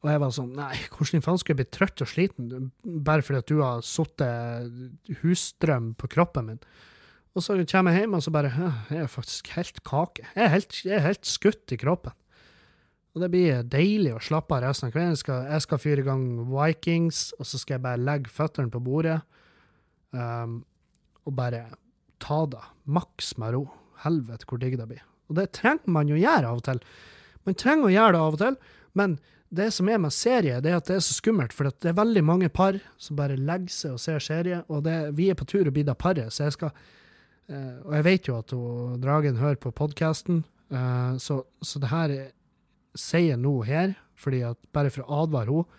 Og jeg var sånn Nei, hvordan faen skal jeg bli trøtt og sliten bare fordi at du har sittet husstrøm på kroppen min? Og så kommer jeg hjem, og så bare Jeg er faktisk helt kake. Jeg er helt, jeg er helt skutt i kroppen. Og det blir deilig å slappe av resten av kvelden. Jeg skal, jeg skal fyre i gang Vikings, og så skal jeg bare legge føttene på bordet um, og bare ta det maks med ro. Helvete, hvor digg det blir. Og det trenger man jo gjøre av og til. Man trenger å gjøre det av og til, men det som er med serie, det er at det er så skummelt, for det er veldig mange par som bare legger seg og ser serie, og det, vi er på tur å bli det paret, så jeg skal uh, Og jeg vet jo at hun, Dragen hører på podkasten, eh, så, så, det her sier nå her, fordi at bare for å advare henne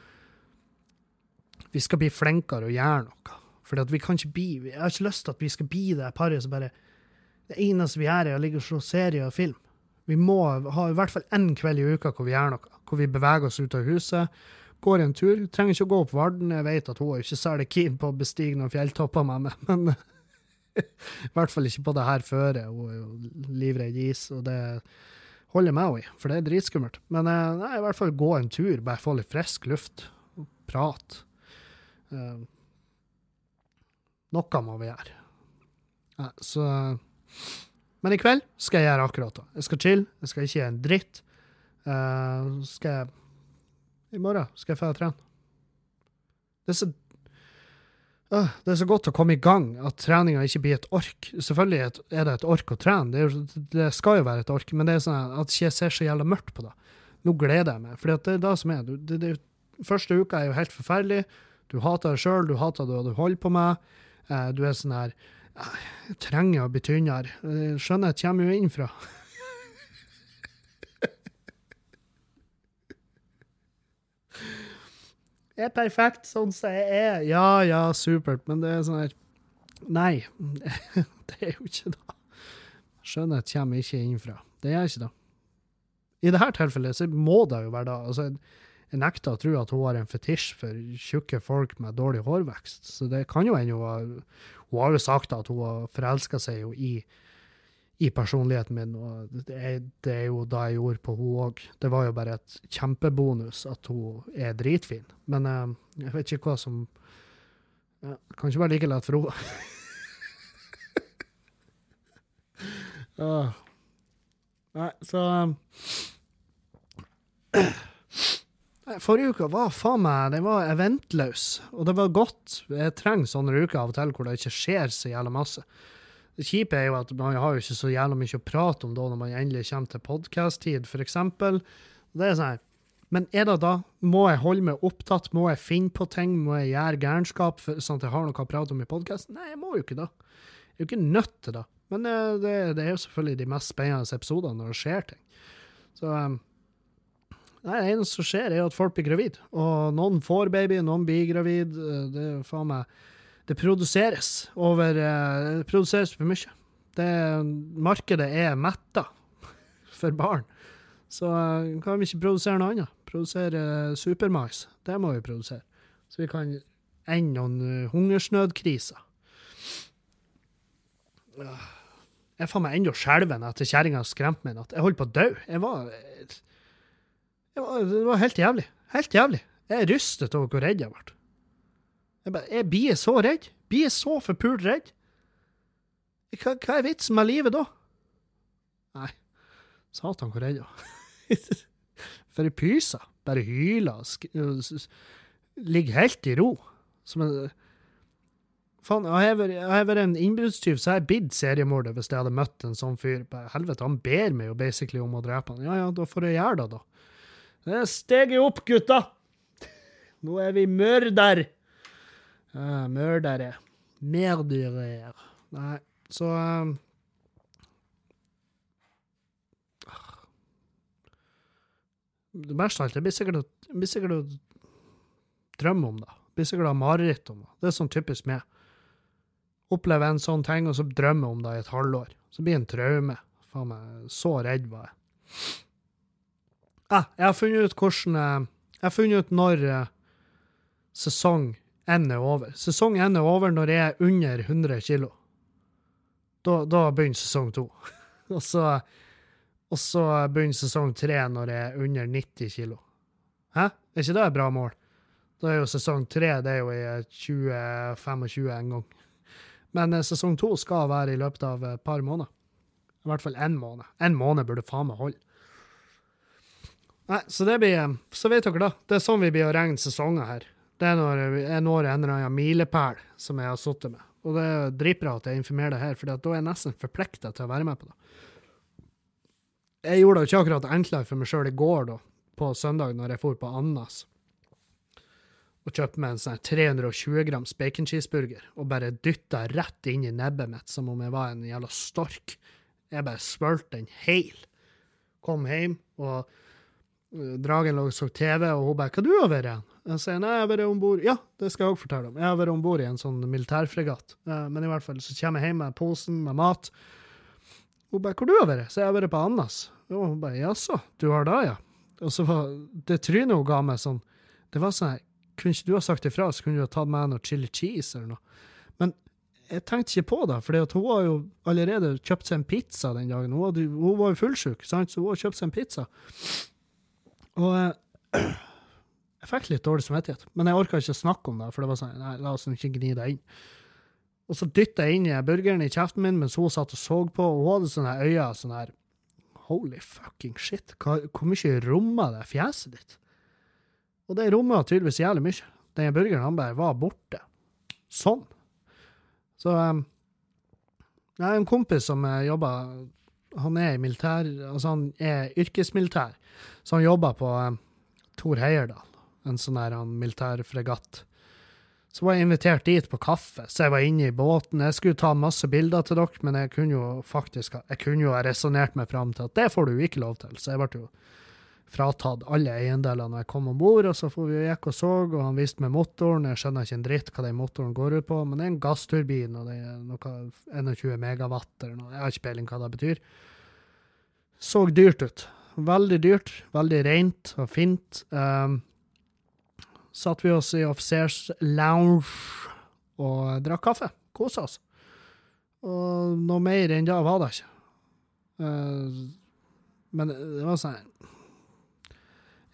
Vi skal bli flinkere og gjøre noe. Fordi at vi kan ikke bli Jeg har ikke lyst til at vi skal bli det paret som bare Det eneste vi gjør, er å ligge og se serie og film. Vi må ha i hvert fall én kveld i uka hvor vi gjør noe hvor vi beveger oss ut av huset. Går en tur. Trenger ikke å gå opp Varden. Jeg vet at hun er ikke særlig keen på å bestige noen fjelltopper med meg, men i hvert fall ikke på det her føret. Hun er jo livredd is, og det holder meg òg i, for det er dritskummelt. Men eh, nei, i hvert fall gå en tur, bare få litt frisk luft. og Prate. Uh, noe må vi gjøre. Ja, så Men i kveld skal jeg gjøre akkurat det. Jeg skal chille, jeg skal ikke gjøre en dritt. Uh, skal jeg I morgen skal jeg dra trene. Det er, så, uh, det er så godt å komme i gang at treninga ikke blir et ork. Selvfølgelig er det et ork å trene, det, er, det skal jo være et ork, men det er sånn at jeg ser så jævla mørkt på det. Nå gleder jeg meg, for det er det som er. Det, det, første uka er jo helt forferdelig. Du hater deg sjøl, du hater det du holder på med. Uh, du er sånn her Jeg trenger å bli tynnere. Skjønnhet kommer jo innenfra. er perfekt sånn som jeg er. Ja, ja, supert, men det er sånn her Nei, det er jo ikke det. Skjønnhet kommer ikke innenfra. Det gjør ikke det. I dette tilfellet så må det jo være det. Altså, jeg nekter å tro at hun har en fetisj for tjukke folk med dårlig hårvekst. Så det kan jo hende hun Hun har jo sagt at hun har forelska seg jo i i personligheten min. og det er, det er, jo da jeg gjorde på hun òg. Det var jo bare et kjempebonus at hun er dritfin. Men uh, jeg vet ikke hva som ja, kan ikke være like lett for henne. uh, nei, så um, Forrige uke var faen meg den var eventløs, og det var godt. Jeg trenger sånne uker av og til hvor det ikke skjer så jævla masse. Det kjipe er jo at man har jo ikke så jævla mye å prate om da når man endelig kommer til podkast-tid, f.eks. Det er sånn Men er det da? Må jeg holde meg opptatt? Må jeg finne på ting? Må jeg gjøre gærenskap sånn at jeg har noe å prate om i podkasten? Nei, jeg må jo ikke det. Jeg er jo ikke nødt til det. Men det, eh, det, det, er jo selvfølgelig de mest spennende episodene når det skjer ting. Så um, Nei, det eneste som skjer, er at folk blir gravid. Og noen får baby, noen blir gravid. Det er faen meg det produseres over eh, Det produseres for mye. Det, markedet er metta for barn. Så eh, kan vi ikke produsere noe annet. Produsere eh, supermais. Det må vi produsere. Så vi kan ende noen hungersnødkriser. Ah, Jeg er faen meg ennå skjelven etter kjerringa skremte meg i natt. Jeg holdt på å dø. Jeg var, jeg var Det var helt jævlig. Helt jævlig. Jeg er rystet over hvor redd jeg ble. Jeg, bare, jeg blir så redd. Blir så forpult redd. Hva, hva er vitsen med livet da? Nei, satan hvor redd jeg er. For ei pyse. Bare hyler og s- ligger helt i ro. Som en Faen, jeg har vært en innbruddstyv, så jeg blitt seriemorder hvis jeg hadde møtt en sånn fyr. Helvete, han ber meg jo basically om å drepe han. Ja ja, da får jeg gjøre det, da. Det er steget opp, gutta! Nå er vi mørder! Ja, mørdere. Merdyrer. Nei, så um, Det verste av alt, jeg blir sikkert, å- drømme om det. Blir sikkert å ha mareritt om det. Det er sånn typisk meg. Oppleve en sånn ting, og så drømme om det i et halvår. Så blir det en traume. Faen meg, så redd var jeg. Ah, jeg har funnet ut hvordan eh, Jeg har funnet ut når eh, sesong én er over. Sesong ender er over når jeg er under 100 kilo. Da, da begynner sesong to. og, så, og så begynner sesong tre når jeg er under 90 kilo. Hæ? Er ikke det et bra mål? Da er jo sesong tre det er jo i 2025 en gang. Men eh, sesong to skal være i løpet av et par måneder. I hvert fall én måned. En måned burde faen meg holde. Nei, så det blir eh, Så vet dere da. Det er sånn vi blir å regne sesonger her. Det er når jeg når en eller annen milepæl som jeg har sittet med. Og det er dritbra at jeg informerer deg her, for da er jeg nesten forplikta til å være med på det. Jeg gjorde det ikke akkurat enklere for meg sjøl i går, da, på søndag, når jeg for på Annas og kjøpte meg en sånn 320 grams bacon cheeseburger og bare dytta rett inn i nebbet mitt som om jeg var en jævla stork. Jeg bare svølte den heil. Kom hjem, og uh, Dragen lå og så TV, og hun bare 'Hva du over hen?' Jeg sier 'Nei, jeg har vært om bord'. Ja, det skal jeg òg fortelle om. Jeg har vært om bord i en sånn militærfregatt. Uh, men i hvert fall så kommer jeg hjem med posen med mat. Hun bare 'Hvor du har vært?' Så jeg har vært på Annas. Og hun bare 'Jaså, du har det, ja?' Og så var det trynet hun ga meg sånn Det var sånn her Kunne ikke du ha sagt ifra, så kunne du ha tatt med noe chili cheese eller noe. Men jeg tenkte ikke på det, for hun har jo allerede kjøpt seg en pizza den dagen. Hun, hadde, hun var jo fullsjuk, sant? så hun har kjøpt seg en pizza. Og eh, jeg fikk litt dårlig samvittighet, men jeg orka ikke snakke om det, for det var sånn, nei, la oss ikke gni det inn. Og så dytta jeg inn burgeren i kjeften min mens hun satt og så på, og hun hadde sånne øyne sånn her Holy fucking shit, hva, hvor mye rommer det fjeset ditt? Og det rommet tydeligvis jævlig mye. Den burgeren han bare var borte. Sånn. Så um, Jeg har en kompis som eh, jobber Han er i militær, altså han er yrkesmilitær, så han jobber på um, Tor Heyerdahl, en sånn der militærfregatt. Så var jeg invitert dit på kaffe, så jeg var inne i båten. Jeg skulle ta masse bilder til dere, men jeg kunne jo faktisk jeg kunne jo ha resonnert meg fram til at det får du ikke lov til. Så jeg ble jo fratatt alle eiendeler når jeg kom om bord, og så for vi gikk og så, og han viste meg motoren. Jeg skjønner ikke en dritt hva den motoren går ut på, men det er en gassturbin, og det er noe 21 megawatt eller noe. Jeg har ikke peiling hva det betyr. Så dyrt ut. Veldig dyrt, veldig rent og fint. Um, satt vi oss i offisers lounge og drakk kaffe. Kosa oss. Og noe mer enn det var det ikke. Eh, men det var sånn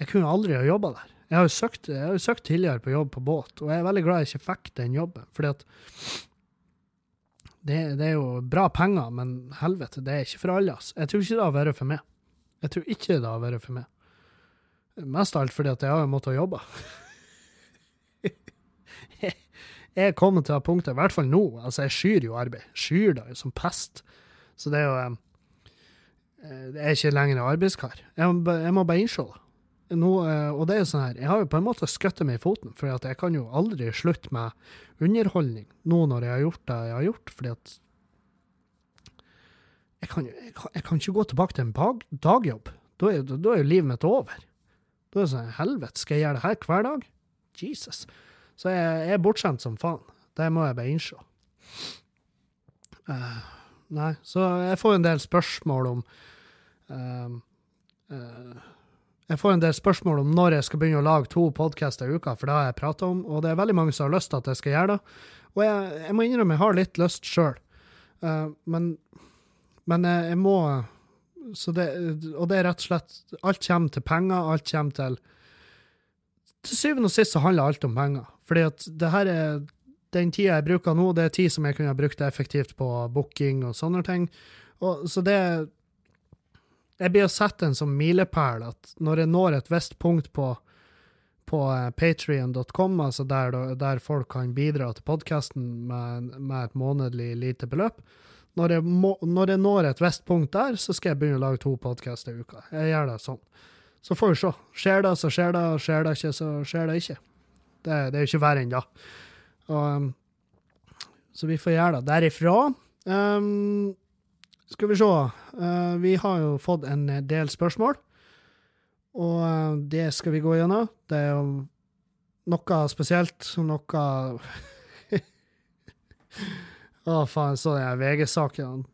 Jeg kunne aldri ha jobba der. Jeg har jo søkt, jeg har jo søkt tidligere på jobb på båt, og jeg er veldig glad jeg ikke fikk den jobben. fordi at det, det er jo bra penger, men helvete, det er ikke for alle. ass. Jeg tror ikke det har vært for meg. Jeg tror ikke det har vært for meg. Mest av alt fordi at jeg har jo måttet jobbe. jeg er kommet til det punktet, i hvert fall nå, altså jeg skyr jo arbeid. Skyr det som pest. Så det er jo Jeg Det er ikke lenger arbeidskar. Jeg jeg må bare innse det. Nå, eh, og det er jo sånn her, jeg har jo på en måte skutt meg i foten, for jeg kan jo aldri slutte med underholdning nå når jeg har gjort det jeg har gjort, fordi at jeg kan, jeg kan, jeg kan ikke gå tilbake til en bag, dagjobb. Da er, da er jo livet mitt over. Da er det sånn, helvete, skal jeg gjøre det her hver dag? Jesus. Så jeg, er bortskjemt som faen. Det må jeg bare innse. Uh, nei, så jeg får en del spørsmål om uh, uh, Jeg får en del spørsmål om når jeg skal begynne å lage to podkaster i uka, for det har jeg prata om, og det er veldig mange som har lyst til at jeg skal gjøre det. Og jeg, jeg må innrømme jeg har litt lyst sjøl, men, men jeg, jeg må det, og det er rett og slett Alt kommer til penger, alt kommer til Til syvende og sist så handler alt om penger. Fordi at det her er den tida jeg bruker nå, det er tid som jeg kunne ha brukt effektivt på booking og sånne ting. Og, så det Jeg blir å sette en som milepæl at når jeg når et visst punkt på, på uh, patrion.com, altså der, der, folk kan bidra til podkasten med, med, et månedlig lite beløp når jeg, må, når jeg når et visst punkt der, så skal jeg begynne å lage to podkaster i uka. Jeg gjør det sånn. Så får vi se. Skjer det, så skjer det. Skjer det ikke, så skjer det ikke. Det, det er jo ikke verre enn da. Og, um, så vi får gjøre det derifra. Um, skal vi se. Uh, vi har jo fått en del spørsmål, og uh, det skal vi gå gjennom. Det er jo noe spesielt, noe Å, faen, så den VG-saken.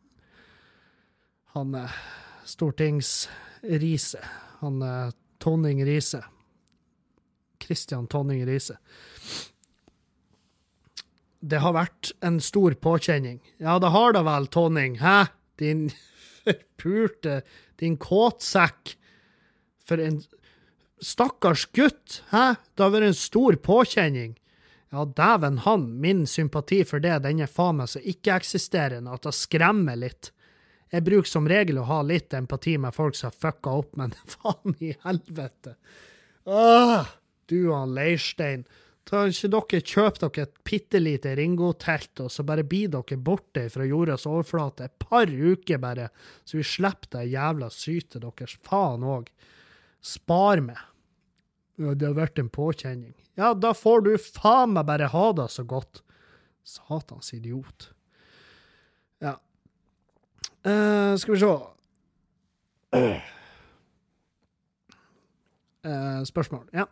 Han er Stortings-Riise. Han er Tonning Riise. Kristian Tonning Riise det har vært en stor påkjenning. Ja, det har da vel, Tonning. Hæ? Din forpulte Din kåtsekk. For en stakkars gutt. Hæ? Det har vært en stor påkjenning. Ja, dæven han, min sympati for det, den er faen meg så ikke-eksisterende at det skremmer litt. Jeg bruker som regel å ha litt empati med folk som har fucka opp, men faen i helvete. Åh, du og han Leirstein. Kan ikke dere kjøpe dere et bitte lite Ringo-telt, og så bare blir dere borte fra jordas overflate et par uker bare, så vi slipper det jævla sytet deres faen òg. Spar meg. Det har vært en påkjenning. Ja, da får du faen meg bare ha det så godt. Satans idiot. Uh, skal vi se uh, Spørsmål. Ja.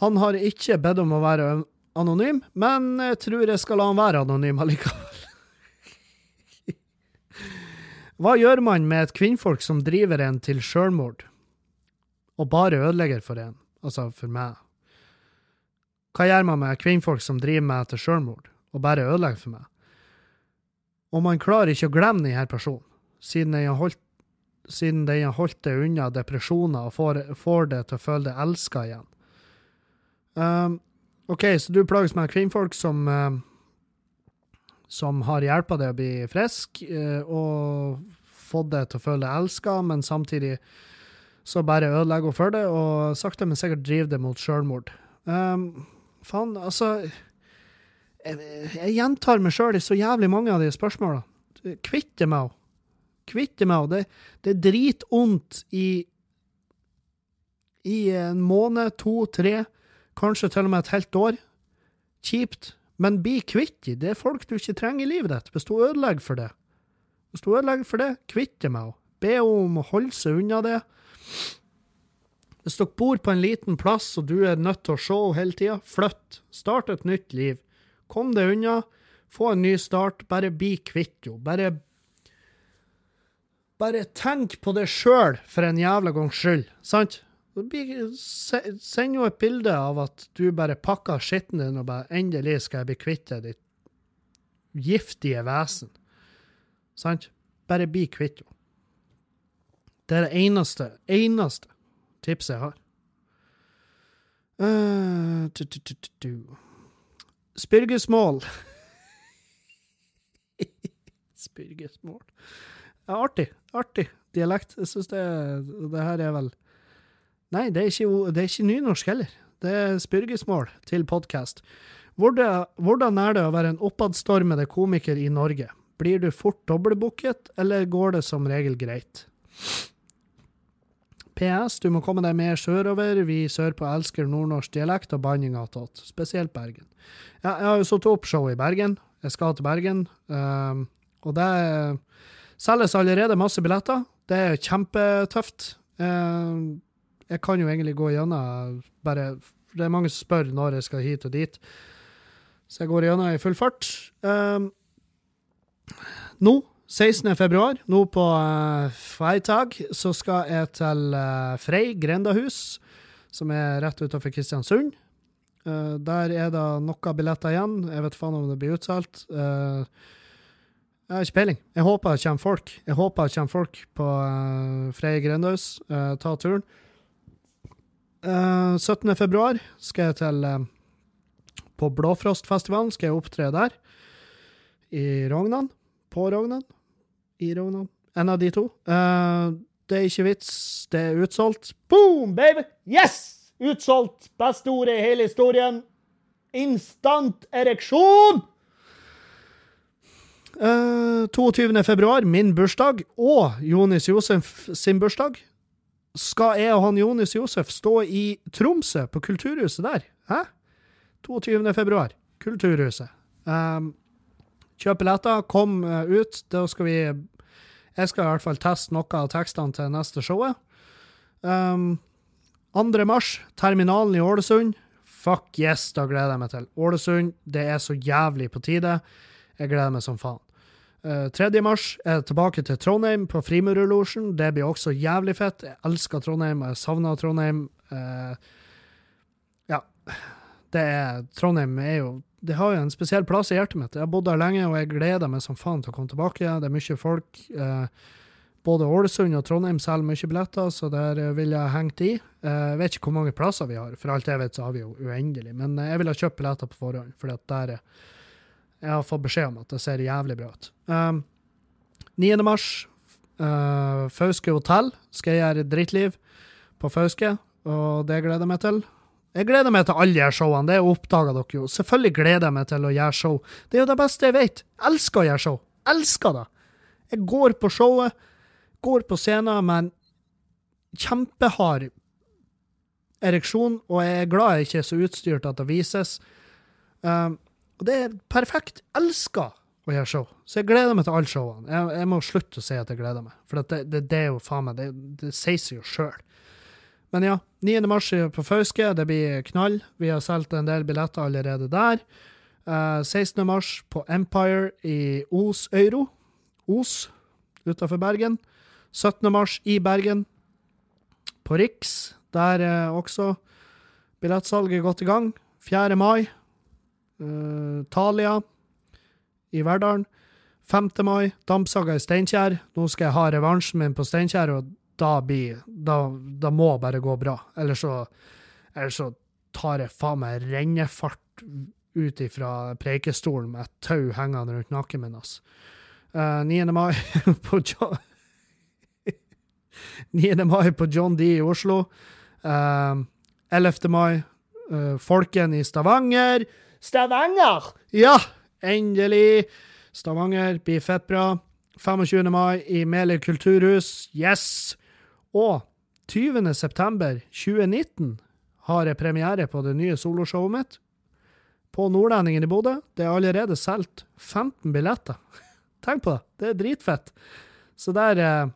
Han har ikke bedt om å være anonym, men jeg tror jeg skal la han være anonym allikevel. Hva gjør man med et kvinnfolk som driver en til sjølmord, og bare ødelegger for en, altså for meg? Hva gjør man med kvinnfolk som driver meg til sjølmord, og bare ødelegger for meg? Og man klarer ikke å glemme denne personen, siden den har holdt, siden den har holdt det unna depresjoner og får, får det til å føle det elska igjen. Um, OK, så du plages med kvinnfolk som uh, som har hjelpa deg å bli frisk, uh, og fått deg til å føle deg elska, men samtidig så bare ødelegger hun for det, og sakte, men sikkert driver det mot sjølmord. Um, faen, altså Jeg, jeg gjentar meg sjøl i så jævlig mange av de spørsmåla. Kvitte meg henne. Kvitte meg henne. Det, det er dritvondt i i en måned, to, tre kanskje til og med et helt år. Kjipt, men bli kvitt dem. Det er folk du ikke trenger i livet ditt, hvis du ødelegger for det. Hvis du ødelegger for det, kvitt deg med henne. Be henne om å holde seg unna det. Hvis dere bor på en liten plass og du er nødt til å se henne hele tida, flytt. Start et nytt liv. Kom deg unna. Få en ny start. Bare bli kvitt henne. Bare Bare tenk på det sjøl, for en jævla gangs skyld. Sant? Send jo et bilde av at du bare pakker skitten din og bare 'Endelig skal jeg bli kvitt deg, ditt giftige vesen'. Sant? Bare bli kvitt henne. Det er det eneste, eneste tipset jeg har. Uh, Spyrgesmål. Spyrgesmål. Ja, artig. Artig dialekt. Jeg syns det, det her er vel Nei, det er ikke, det er ikke nynorsk heller. Det er spyrgesmål til podkast. Hvordan er det å være en oppadstormede komiker i Norge? Blir du fort dobbeltbooket, eller går det som regel greit? PS, du må komme deg mer sørover. Vi sørpå elsker nordnorsk dialekt og banning attåt, spesielt Bergen. Ja, jeg har jo satt opp show i Bergen. Jeg skal til Bergen. Um, og det selges allerede masse billetter. Det er kjempetøft. Um, jeg kan jo egentlig gå gjennom bare Det er mange som spør når jeg skal hit og dit. Så jeg går gjennom i full fart. Um, nå, 16. februar, nå på uh, fredag, så skal jeg til uh, Frei grendahus, som er rett utenfor Kristiansund. Uh, der er det noen billetter igjen. Jeg vet faen om det blir utsolgt. Uh, jeg har ikke peiling. Jeg håper det kommer folk. Jeg håper det kommer folk på uh, Frei grendahus. Uh, ta turen. 17. februar skal jeg til På Blåfrostfestivalen skal jeg opptre der. I Rognan. På Rognan. I Rognan. En av de to. det er ikke vits. Det er utsolgt. Boom, baby! Yes! Utsolgt. Beste ordet i hele historien. Instant ereksjon! Uh, 22. februar, min bursdag, og Jonis Josef sin bursdag. Skal jeg og han Jonis Josef stå i Tromsø, på Kulturhuset der? Hæ? 22. februar, Kulturhuset. Um, kjøp billetter, kom uh, ut. Da skal vi Jeg skal i hvert fall teste noe av tekstene til neste showet. Um, 2. mars, terminalen i Ålesund. Fuck yes, da gleder jeg meg til. Ålesund, det er så jævlig på tide. Jeg gleder meg som faen. Uh, eh, 3. mars er jeg tilbake til Trondheim, på Frimurerlosjen. Det blir også jævlig fett. Jeg elsker Trondheim, og jeg savner Trondheim. Uh, ja. Det er Trondheim er jo Det har jo en spesiell plass i hjertet mitt. Jeg har bodd der lenge, og jeg gleder meg som faen til å komme tilbake. Det er mye folk. Eh, både Ålesund og Trondheim selger mye billetter, så der eh, vil jeg hengt i. Eh, jeg vet ikke hvor mange plasser vi har, for alt jeg vet så har vi jo uendelig. Men eh, jeg vil ha kjøpt billetter på forhånd, for der jeg har fått beskjed om at det ser jævlig bra ut. Um, 9. mars, uh, Fauske hotell skal jeg gjøre drittliv på Fauske, og det gleder jeg meg til. Jeg gleder meg til alle de showene, det oppdaga dere jo. Selvfølgelig gleder jeg meg til å gjøre show. Det er jo det beste jeg vet. Elsker å gjøre show. Elsker det. Jeg går på showet går på scenen med en kjempehard ereksjon, og jeg er glad jeg ikke er så utstyrt at det vises. Um, det er perfekt. Elsker å gjøre show. Så jeg gleder meg til alle showene. Jeg, jeg, må slutte å si at jeg gleder meg, for det, det, det, er jo faen meg Det, det sier seg jo sjøl. Men ja, 9. mars på Fauske, det blir knall. Vi har solgt en del billetter allerede der. Uh, 16. mars på Empire i Os Øyro. Os utafor Bergen. 17. mars i Bergen, på Riks. Der er også billettsalget godt i gang. 4. mai, uh, Thalia i Verdalen. 5. mai, Dampsaga i Steinkjer. Nå skal jeg ha revansjen min på Steinkjer, og da, blir, da, da må bare gå bra. Eller så, eller så tar jeg faen meg rennefart ut ifra preikestolen med et tau hengende rundt nakken min. Altså. Uh, 9. mai på 9. mai på John D i Oslo. Uh, eh, 11. mai uh, Folken i Stavanger. Stavanger! Ja, endelig! Stavanger blir fett bra. 25. mai i Meløy kulturhus. Yes! Og 20. september 2019 har jeg premiere på det nye soloshowet mitt. På Nordlendingen i Bodø. Det er allerede solgt 15 billetter. Tenk på det. Det er dritfett. Så der eh,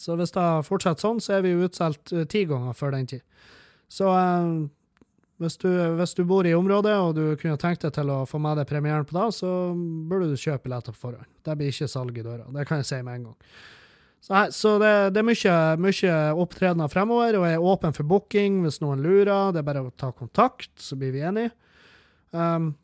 så hvis det fortsetter sånn, så er vi utsolgt uh, ti ganger før den tid. Så uh, hvis, du, hvis, du, bor i området og du kunne tenkt deg til å få med deg premieren på det, så burde du kjøpe billetter på forhånd. Det blir ikke salg i døra. Det kan jeg si med en gang. Så, så det, det, er mye, mye opptredener fremover, og jeg er åpen for booking hvis noen lurer. Det er bare å ta kontakt, så blir vi enige. Um,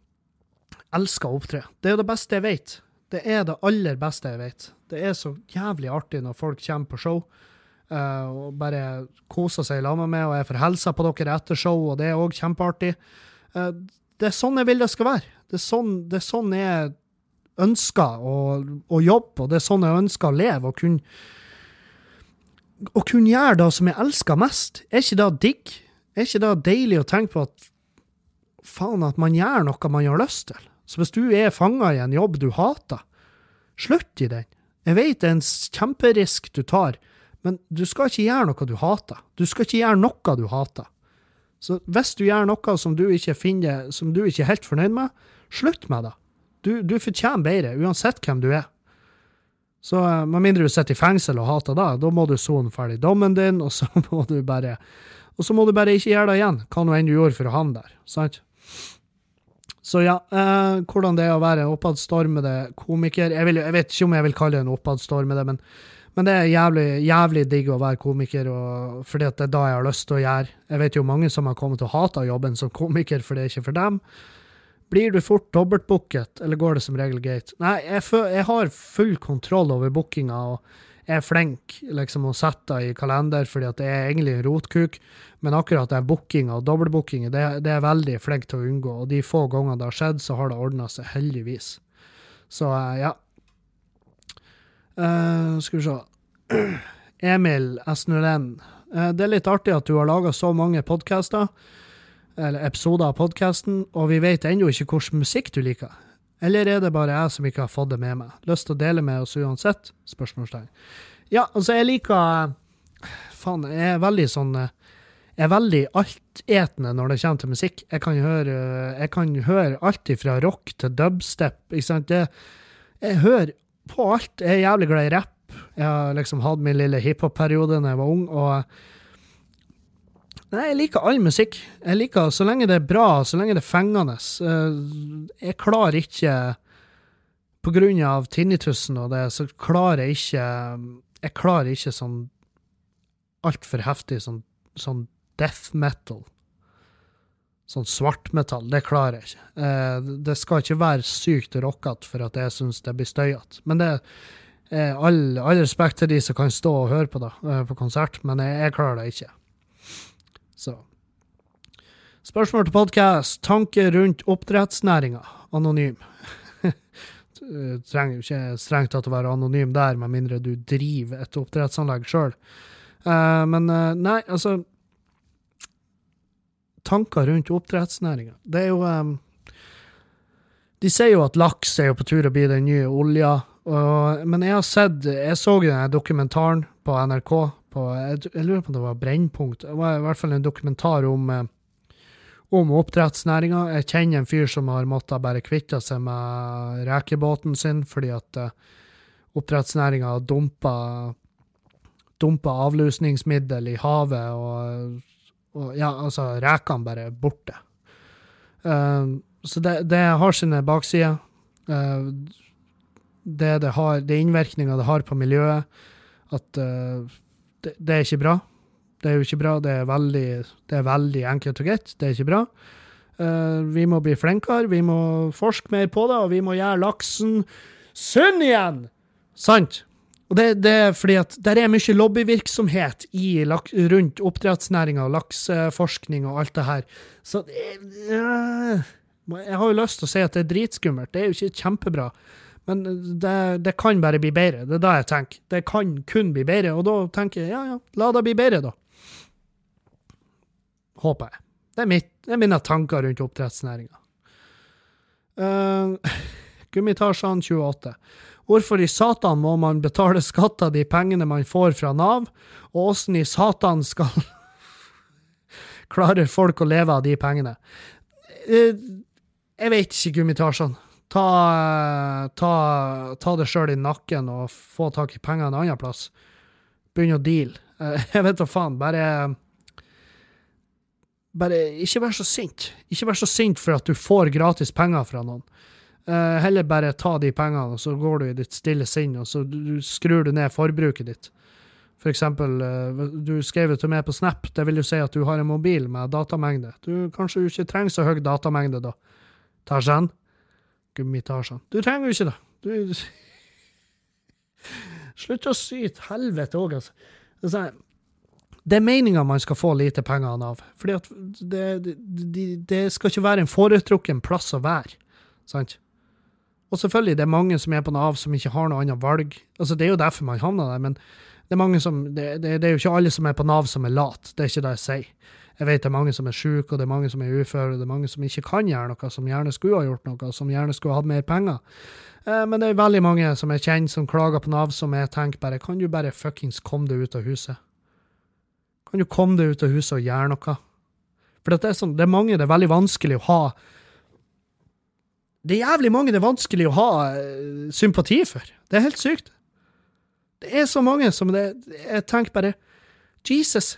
elsker å opptre. Det er jo det beste jeg vet. Det er det aller beste jeg vet. Det er så jævlig artig når folk kommer på show uh, og bare koser seg lag med meg, og jeg får hilse på dere etter show, og det er òg kjempeartig. Uh, det er sånn jeg vil det skal være. Det er sånn, det er sånn jeg ønsker å, å, jobbe, og det er sånn jeg ønsker å leve. og kunne kunne gjøre det som jeg elsker mest, er ikke det digg? Er ikke det deilig å tenke på at faen, at man gjør noe man har lyst til? Så hvis du er fanga i en jobb du hater, slutt i den. Jeg vet det er en kjemperisk du tar, men du skal ikke gjøre noe du hater. Du skal ikke gjøre noe du hater. Så hvis du gjør noe som du ikke finner, som du ikke er helt fornøyd med, slutt med det. Du, du fortjener bedre, uansett hvem du er. Så eh, med mindre du sitter i fengsel og hater det, da må du sone ferdig dommen din, og så må du bare og så må du bare ikke gjøre det igjen, hva nå enn du gjorde for å havne der. sant? Så ja, eh, hvordan det er å være oppadstormede komiker jeg, vil, jeg, vet ikke om jeg vil kalle det en oppadstormede, men, men det er jævlig, jævlig digg å være komiker, og, fordi det er da jeg har lyst til å gjøre. Jeg vet jo mange som har kommet til å hate jobben som komiker, for det er ikke for dem. Blir du fort dobbeltbooket, eller går det som regel greit? Nei, jeg, jeg har full kontroll over bookinga. og er flink liksom, å sette i kalender, fordi at det er egentlig en rotkuk. Men akkurat det bookinga og dobbeltbookinga, det, det, er jeg veldig flink til å unngå. Og de få gangene det har skjedd, så har det ordna seg, heldigvis. Så uh, ja. Uh, skal vi se. Emil S01. Uh, det er litt artig at du har laga så mange podkaster, eller episoder av podkasten, og vi vet ennå ikke hvilken musikk du liker. Eller er det bare jeg som ikke har fått det med meg? Lyst til å dele med oss uansett? Spørsmålstegn. Ja, altså, jeg liker Faen, jeg er veldig sånn Jeg er veldig altetende når det kommer til musikk. Jeg kan høre, jeg kan høre alt fra rock til dubstep. Ikke sant? Det, jeg hører på alt. Jeg er jævlig glad i rapp. Jeg har liksom hatt min lille hiphop-periode da jeg var ung. og Nei, jeg liker all musikk. Jeg liker Så lenge det er bra, så lenge det er fengende. Eh, jeg klarer ikke På grunn av tinnitusen og det, så klarer jeg ikke Jeg klarer ikke sånn altfor heftig sånn, sånn death metal. Sånn svartmetall. Det klarer jeg ikke. Eh, det skal ikke være sykt rockete for at jeg syns det blir støyete. Men det er all, all respekt til de som kan stå og høre på det eh, på konsert, men jeg, jeg klarer det ikke. Så. Spørsmål til podkast. Tanker rundt oppdrettsnæringa. Anonym. Trenger jo ikke strengt tatt å være anonym der, med mindre du driver et oppdrettsanlegg sjøl. Uh, eh, men uh, nei, altså Tanker rundt oppdrettsnæringa. Det er jo um, De sier jo at laks er jo på tur å bli den nye olja. Og, men jeg har sett Jeg så den dokumentaren på NRK på jeg, jeg, lurer på om det var Brennpunkt. Det var i hvert fall en dokumentar om, eh, om oppdrettsnæringa. Jeg kjenner en fyr som har måttet bare kvitte seg med rekebåten sin fordi at uh, oppdrettsnæringa har dumpa, dumpa avlusningsmiddel i havet, og, og ja, altså, rekene bare er borte. Uh, så det, det, har sine baksider. Uh, det det har, det innvirkninga det har på miljøet. At uh, det, det, er ikke bra. Det er jo ikke bra. Det er veldig, det er veldig enkelt og greit. Det er ikke bra. Uh, vi må bli flinkere, vi må forske mer på det, og vi må gjøre laksen sunn igjen! Sant? Og det, det, er fordi at det er mye lobbyvirksomhet i, rundt oppdrettsnæringa og lakseforskning og alt det her. Så uh, Jeg har jo lyst til å si at det er dritskummelt. Det er jo ikke kjempebra. Men det, det, kan bare bli bedre. Det er da jeg tenker. Det kan kun bli bedre. Og da tenker jeg ja, ja, la det bli bedre, da. Håper jeg. Det er, mitt, det er mine tanker rundt oppdrettsnæringa. Uh, Gummitasjene 28. Hvorfor i satan må man betale skatt av de pengene man får fra Nav, og åssen i satan skal klarer folk å leve av de pengene? Uh, jeg vet ikke, Gummitasjene. Ta, ta, ta det sjøl i nakken og få tak i penger en annen plass. Begynne å deale. Eh, jeg vet da faen. Bare Bare ikke vær så sint. Ikke vær så sint for at du får gratis penger fra noen. Uh, heller bare ta de pengene, og så går du i ditt stille sinn, og så skrur du ned forbruket ditt. For eksempel, uh, du skrev til meg på Snap, det vil jo si at du har en mobil med datamengde. Du Kanskje du ikke trenger så høy datamengde, da. Tarzan? Gummitasjene. Du trenger jo ikke det. Du Slutt å syte helvete òg, altså. Det er meninga man skal få lite penger av. At det, det, det, skal ikke være en foretrukken plass å være. Sant? Og selvfølgelig, det er mange som er på Nav som ikke har noe annet valg. Altså, Det er jo derfor man havner der, men det er, som, det, det, det er jo ikke alle som er på Nav som er lat. Det er ikke det jeg sier. Jeg vet det er mange som er syke, og det er mange som er uføre, og det er mange som ikke kan gjøre noe, som gjerne skulle ha gjort noe, som gjerne skulle hatt mer penger. Eh, men det er veldig mange som jeg kjenner som klager på Nav, som jeg tenker bare Kan du bare fuckings komme deg ut av huset? Kan du komme deg ut av huset og gjøre noe? For det er, sånn, det er mange det er veldig vanskelig å ha Det er jævlig mange det er vanskelig å ha uh, sympati for. Det er helt sykt. Det er så mange som det Jeg tenker bare Jesus,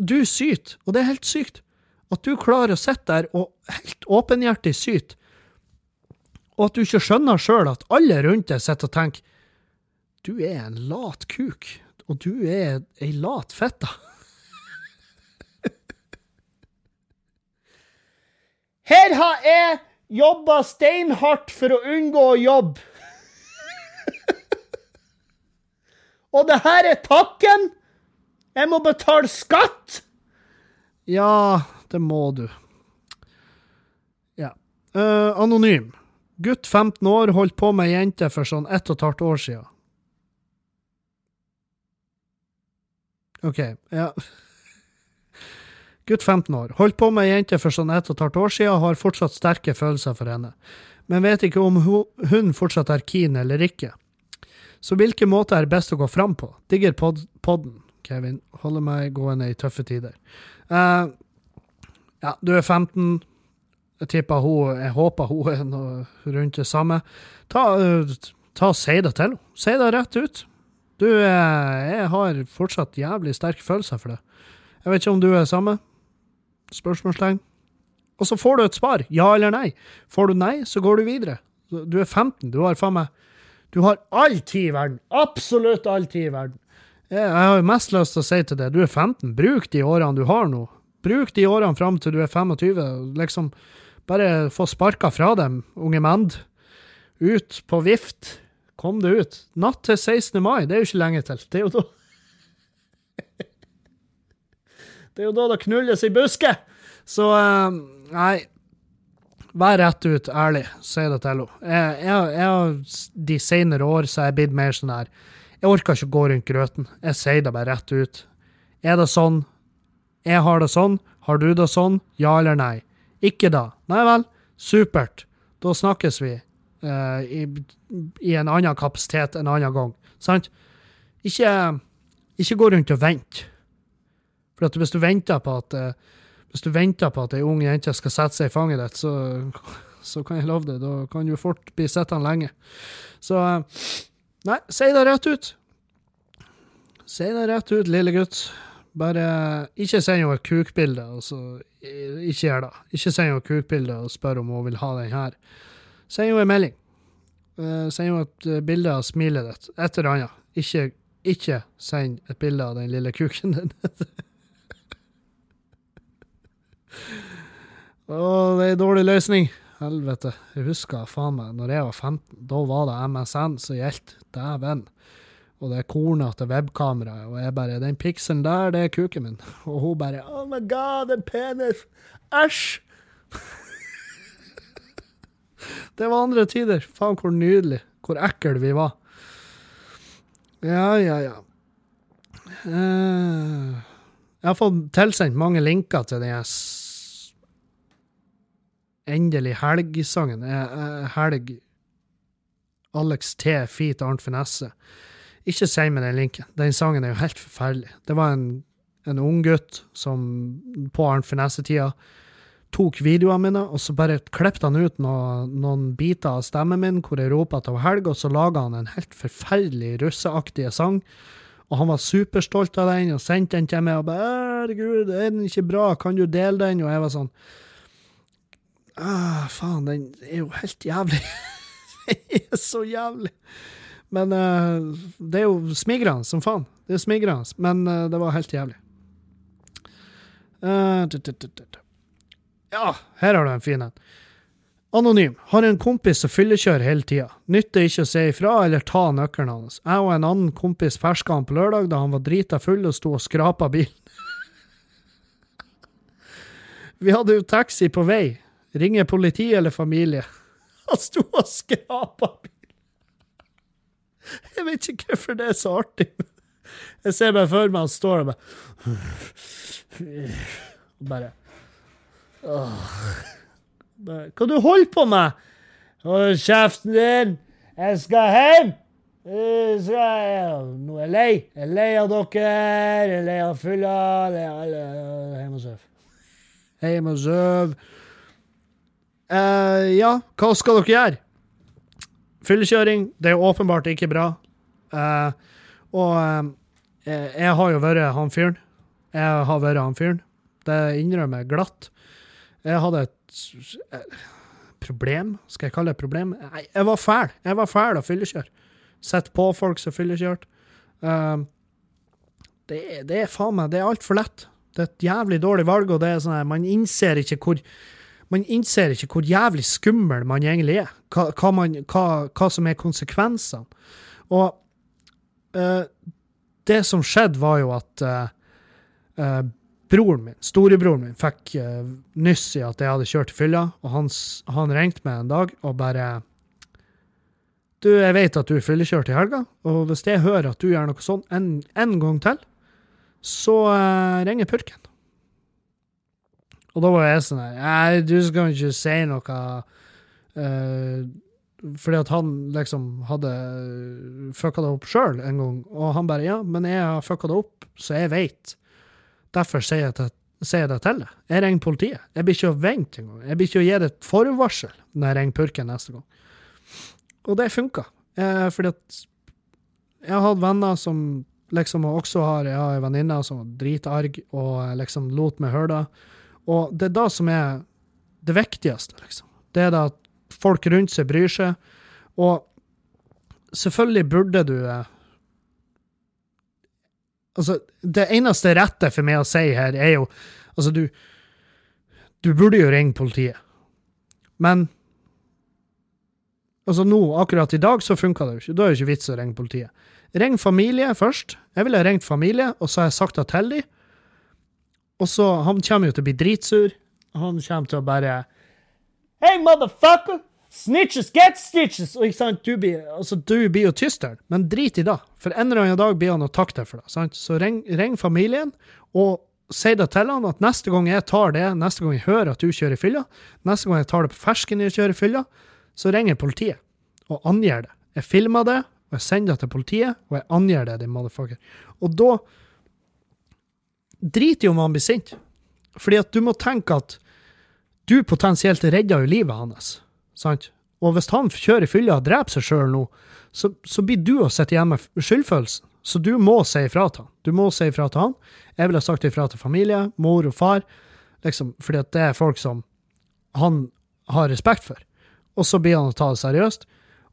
du syter, og det er helt sykt. At du klarer å sitte der og helt åpenhjertig syte, og at du ikke skjønner sjøl at alle rundt deg sitter og tenker du er en lat kuk, og du er ei lat fitte. Her har jeg jobba steinhardt for å unngå å jobbe. og det her er takken! Jeg må betale skatt! Ja, det må du. Ja. Uh, anonym. Gutt 15 år holdt på med ei jente for sånn ett og et halvt år sia. OK, ja. Gutt 15 år. Holdt på med ei jente for sånn ett og et halvt år siden og har fortsatt sterke følelser for henne, men vet ikke om hun fortsatt er keen eller ikke. Så hvilke måter er best å gå fram på? Digger pod podden, Kevin. Holder meg gående i tøffe tider. Uh, ja, du er 15. Jeg tipper hun Jeg håper hun er noe rundt det samme. Ta, uh, ta Si det til henne. Si det rett ut. Du, uh, jeg har fortsatt jævlig sterke følelser for det. Jeg vet ikke om du er samme? Spørsmålstegn. Og så får du et svar, ja eller nei. Får du nei, så går du videre. Du er 15, du har faen meg Du har all tid i verden. Absolutt all tid i verden. Jeg, har jo mest lyst til å si til deg, du er 15, bruk de årene du har nå. Bruk de årene fram til du er 25. Liksom, bare få sparka fra dem, unge menn. Ut på vift. Kom deg ut. Natt til 16. mai, det er jo ikke lenge til. Det er jo da Det er jo da det knulles i busket! Så uh, nei. Vær rett ut ærlig, si det til henne. Jeg, jeg, de senere år så er jeg blitt mer sånn her Jeg orker ikke å gå rundt grøten. Jeg sier det bare rett ut. Er det sånn? Jeg har det sånn. Har du det sånn? Ja eller nei? Ikke da. Nei vel. Supert. Da snakkes vi uh, i, i, en annen kapasitet en annen gang. Sant? Ikke, ikke gå rundt og vente. For hvis du venter på at uh, hvis du venter på at ei ung jente skal sette seg i fanget ditt, så, så kan jeg love deg, da kan du fort bli sittende lenge. Så uh, nei, si det rett ut. Si det rett ut, lille gutt. Bare ikke send henne et kukbilde, altså. Ikke gjør det. Ikke send henne et kukbilde og spør om hun vil ha den her. Send henne en melding. Uh, send henne et bilde av smilet ditt. Et eller annet. Ikke, ikke send et bilde av den lille kuken din. Å, det er en dårlig løsning. Helvete. Jeg husker faen meg, når jeg var 15, da var det MSN som gjaldt. Dæven. Og det er kornete webkamera, og jeg bare Den pikselen der, det er kuken min. Og hun bare Oh my god, en penis! Æsj! det var andre tider. Faen, hvor nydelig. Hvor ekkel vi var. Ja, ja, ja. Uh, jeg har fått tilsendt mange linker til den endelig helgsangen. Helg Alex T. Feet Arnt Finesse. Ikke si meg den linken. Den sangen er jo helt forferdelig. Det var en, en unggutt som på Arnt Finesse-tida tok videoene mine, og så bare klippet han ut noen, noen biter av stemmen min hvor jeg roper at det var helg, og så laga han en helt forferdelig russeaktig sang. Og han var superstolt av den og sendte den til meg og bare 'Herregud, er den ikke bra? Kan du dele den?' Og jeg var sånn ah, Faen, den er jo helt jævlig. den er så jævlig. Men uh, det er jo smigrende som faen. Det er smigrende, men uh, det var helt jævlig. Uh, ja, her har du en fin en. Anonym. Har en kompis som fyllekjører hele tida. Nytter ikke å si ifra eller ta nøkkelen hans. Jeg og en annen kompis ferska han på lørdag da han var drita full og sto og skrapa bilen. Vi hadde jo taxi på vei. Ringer politi eller familie. Han sto og skrapa bilen. Jeg vet ikke hvorfor det er så artig. Jeg ser meg for meg han står og bare Bare Åh. Hva du holder på med? Hold kjeften din! Jeg skal hjem! Jeg skal, nå er jeg lei. Jeg er lei av dere. Jeg er lei av fylla. Hjem og sov. Hjem og sov. Uh, ja, hva skal dere gjøre? Fyllekjøring, det er åpenbart ikke bra. Uh, og uh, jeg har jo vært han fyren. Jeg har vært han fyren. Det innrømmer jeg glatt. Jeg hadde et problem, skal jeg kalle det et problem? Nei, jeg var fæl. Jeg var fæl å fyllekjøre. Sett på folk som fyllekjørte. Uh, det, det er faen meg Det er altfor lett. Det er et jævlig dårlig valg, og det er sånn her, man innser ikke hvor man innser ikke hvor jævlig skummel man egentlig er. Hva, hva, man, hva, hva som er konsekvensene. Og uh, det som skjedde, var jo at uh, broren min, storebroren min, fikk uh, nyss i at jeg hadde kjørt i fylla, og han, han ringte meg en dag og bare Du, jeg vet at du er fyllekjørt i helga, og hvis jeg hører at du gjør noe sånn en, en gang til, så uh, ringer purken. Og da var jeg sånn her Nei, du skal ikke si noe uh, Fordi at han liksom hadde fucka det opp sjøl en gang. Og han bare Ja, men jeg har fucka det opp, så jeg veit. Derfor sier jeg, til, sier det til deg. Jeg ringer politiet. Jeg blir ikke å vente engang. Jeg blir ikke å gi det et forvarsel når jeg ringer purken neste gang. Og det funka. Eh, fordi at jeg har hatt venner som liksom også har Jeg har en venninne som var dritarg og liksom lot meg høre det. Og det er det som er det viktigste, liksom. Det er det at folk rundt seg bryr seg. Og selvfølgelig burde du eh, Altså, det eneste rette for meg å si her, er jo Altså, du Du burde jo ringe politiet. Men Altså nå, akkurat i dag, så funka det jo ikke. Da er det ikke vits å ringe politiet. Ring familie først. Jeg ville ringt familie, og så har jeg sagt det til dem. Og så Han kommer jo til å bli dritsur. Han kommer til å bare Hey, motherfucker! Snitches get stitches! Og ikke sant, du blir, altså, du blir jo tysteren, men drit i det. For en eller annen dag blir han å takke deg for det. sant? Så ring, ring familien, og si det til han at neste gang jeg tar det, neste gang jeg hører at du kjører fylla, neste gang jeg tar det på fersken jeg kjører fylla, så ringer politiet og angir det. Jeg filmer det, og jeg sender det til politiet, og jeg angir det, din motherfucker. Og da driter i om han blir sint. Fordi at du må tenke at du potensielt redder jo livet hans. Sant? Og hvis han kjører i fylla og dreper seg sjøl nå, så, så blir du å sitte igjen med skyldfølelsen. Så du må si ifra til han. Du må si ifra til han. Jeg ville sagt ifra til familie, mor og far, liksom, fordi at det er folk som han har respekt for. Og så blir han å ta det seriøst.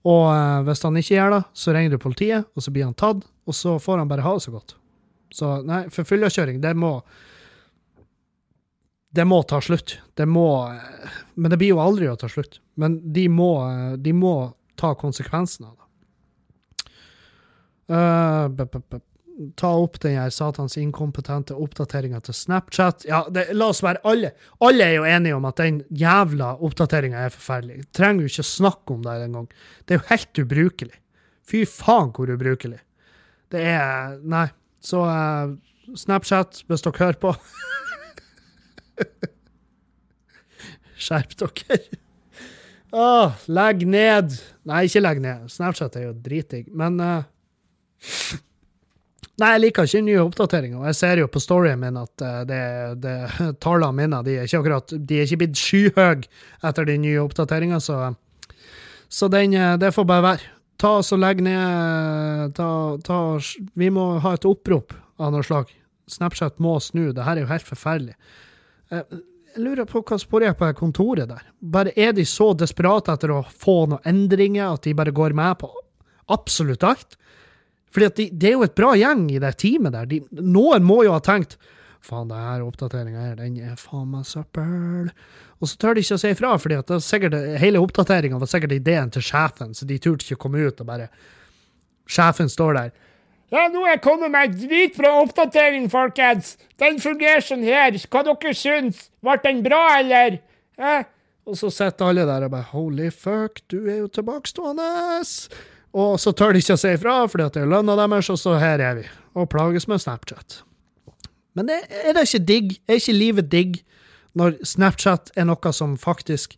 Og eh, hvis han ikke gjør det, så ringer du politiet, og så blir han tatt, og så får han bare ha det så godt. Så nei, for fyllekjøring, det må Det må ta slutt. Det må Men det blir jo aldri å ta slutt. Men de må, de må ta konsekvensen av det. Eh, ta opp den her satans inkompetente oppdateringa til Snapchat. Ja, det, la oss være alle Alle er jo enige om at den jævla oppdateringa er forferdelig. Trenger jo ikke snakke om det engang. Det er jo helt ubrukelig. Fy faen hvor ubrukelig. Det er Nei. Så uh, Snapchat, hvis dere hører på Skjerp dere. Oh, legg ned. Nei, ikke legg ned. Snapchat er jo dritdigg, men uh, Nei, jeg liker ikke nye oppdateringer. Jeg ser jo på storyen min at eh, det, det, tallene mine de er ikke akkurat, de er ikke blitt skyhøye etter de nye oppdateringene, så, så den, det får bare være. Ta oss og Legg ned ta, ta, Vi må ha et opprop av noe slag. Snapchat må snu. Det her er jo helt forferdelig. Eh, Jeg lurer på hva spør jeg på kontoret der. Bare Er de så desperate etter å få noen endringer at de bare går med på absolutt alt? Fordi de, det er jo et bra gjeng i det teamet der. De, noen må jo ha tenkt faen, det her oppdateringa her, den er faen meg søppel. Og så tør de ikke å si ifra, sikkert, hele oppdateringa var sikkert ideen til sjefen, så de turte ikke å komme ut og bare Sjefen står der. Ja, nå er jeg kommet med dritbra oppdatering, folkens. Den fungerer sånn her. Hva dere syns? Ble den bra, eller? Eh? Og så sitter alle der og bare holy fuck, du er jo tilbakestående. Og så tør de ikke å si ifra, fordi at det er lønna deres, og så her er vi. Og plages med Snapchat. Men er det ikke digg? Er ikke livet digg når Snapchat er noe som faktisk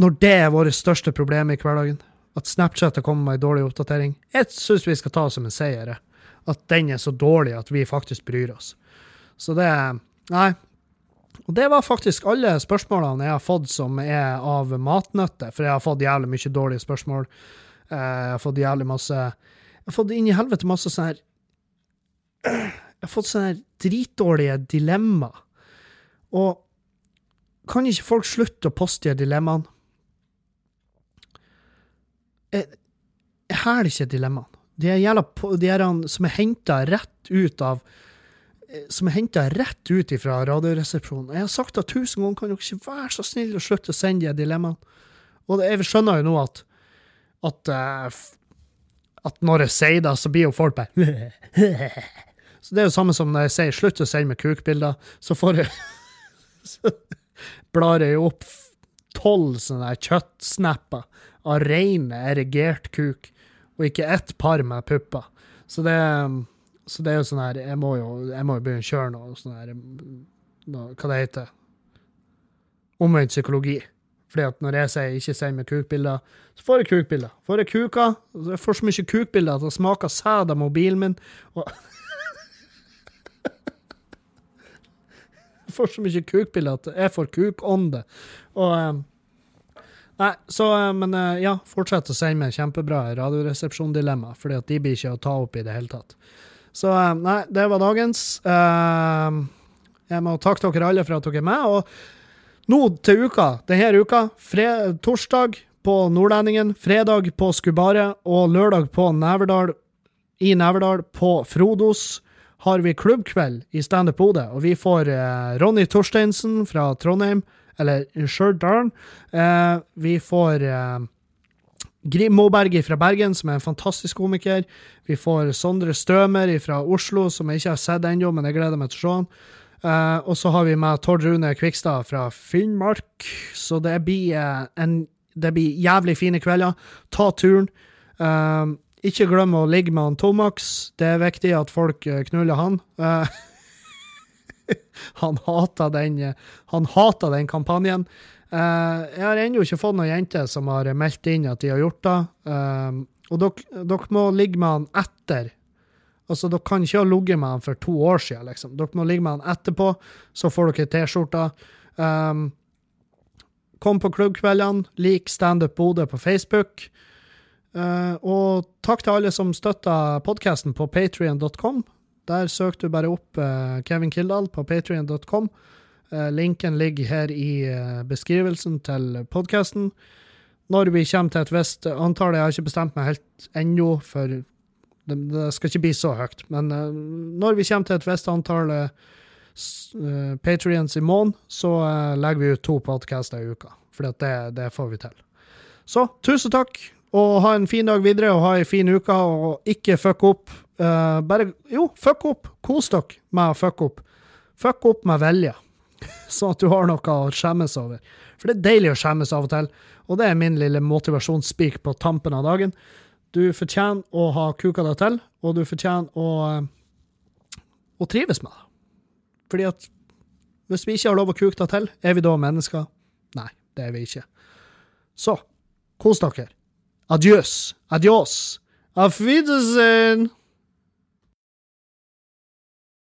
Når det er vårt største problem i hverdagen? At Snapchat har kommet med en dårlig oppdatering? Jeg syns vi skal ta som en seier. At den er så dårlig at vi faktisk bryr oss. Så det Nei. Og det var faktisk alle spørsmålene jeg har fått som er av matnøtter, for jeg har fått jævlig mye dårlige spørsmål. Eh, Jeg har fått jævlig masse Jeg har fått inn i helvete masse sånn her Jeg har fått sånne dritdårlige dilemma Og kan ikke folk slutte å poste de dilemmaene? Jeg, jeg hæler ikke dilemmaene. De er er han som er henta rett ut av eh, Som er henta rett ut fra Radioresepsjonen. Jeg har sagt det tusen ganger, kan dere ikke være så snill å slutte å sende de dilemmaene? Og jeg skjønner jo nå at at, eh, at når jeg sier det, så blir jo folk bare Så det er jo samme som når jeg sier 'slutt å sende meg kukbilder', så får jeg Så blar jeg jo opp tolv sånne kjøttsnapper av reine, erigert kuk, og ikke ett par med pupper. Så det, så det er jo sånn her Jeg må jo, jeg må jo begynne å kjøre noe sånn her noe, Hva det heter Omvendt psykologi. Fordi at når jeg sier 'ikke send meg kukbilder', så får jeg kukbilder. Får jeg kuker, jeg får så mye kukbilder at det smaker sæd av mobilen min. Og får så mye kukbilder at jeg får kukånde. Og eh, Nei, så eh, Men eh, ja, fortsett å sende meg kjempebra Radioresepsjon-dilemma, fordi at de blir ikke å ta opp i det hele tatt. Så eh, nei, det var dagens. Eh, jeg må takke dere alle for at dere er med. Og nå til uka, denne uka, fred, torsdag på Nordlendingen, fredag på Skubaret og lørdag på Neverdal, i Neverdal på Frodos har vi klubbkveld i Standup Bodø, og vi får eh, Ronny Torsteinsen fra Trondheim, eller Stjørdal. Eh, vi får eh, Grim Moberg fra Bergen, som er en fantastisk komiker. Vi får Sondre Stømer fra Oslo, som jeg ikke har sett ennå, men jeg gleder meg til å se han. Eh, og så har vi med Tord Rune Kvikstad fra Finnmark. Så det blir, eh, en, det blir jævlig fine kvelder. Ta turen. Ikke glem å ligge med han Tomax. Det er viktig at folk eh, knuller han. Eh, han hater den, eh, han hater den kampanjen. Jeg har ennå ikke fått noen jenter som har meldt inn at de har gjort det. Og dere, dere må ligge med han etter. Altså, Dere kan ikke ha ligget med han for to år siden. Liksom. Dere må ligge med han etterpå, så får dere T-skjorta. Um, kom på klubbkveldene. Lik Standup Bodø på Facebook. Eh, og takk til alle som støtta podkasten på patrion.com. Der søker du bare opp uh, Kevin Kildahl på patrion.com. Uh, linken ligger her i eh, beskrivelsen til podkasten. Når vi kommer til et visst antall, jeg har ikke bestemt meg helt ennå, for det, det skal ikke bli så høyt, men eh, når vi kommer til et visst antall uh, Patrions i måneden, så eh, legger vi ut to podkaster i uka. For det, det får vi til. Så tusen takk, og ha en fin dag videre, og ha ei en fin uke, og ikke fuck opp. Uh, bare Jo, fuck opp! Kos dere med å fuck opp. Fuck opp med vilje, sånn at du har noe å skjemmes over. For det er deilig å skjemmes av og til, og det er min lille motivasjonsspeak på tampen av dagen. Du fortjener å ha kuka deg til, og du fortjener å, eh, å trives med det. Fordi at hvis vi ikke har lov å kuke deg til, er vi da mennesker? Nei, det er vi ikke. Så, kos dere. Adjøs. Adios. Auf Wiedersehen.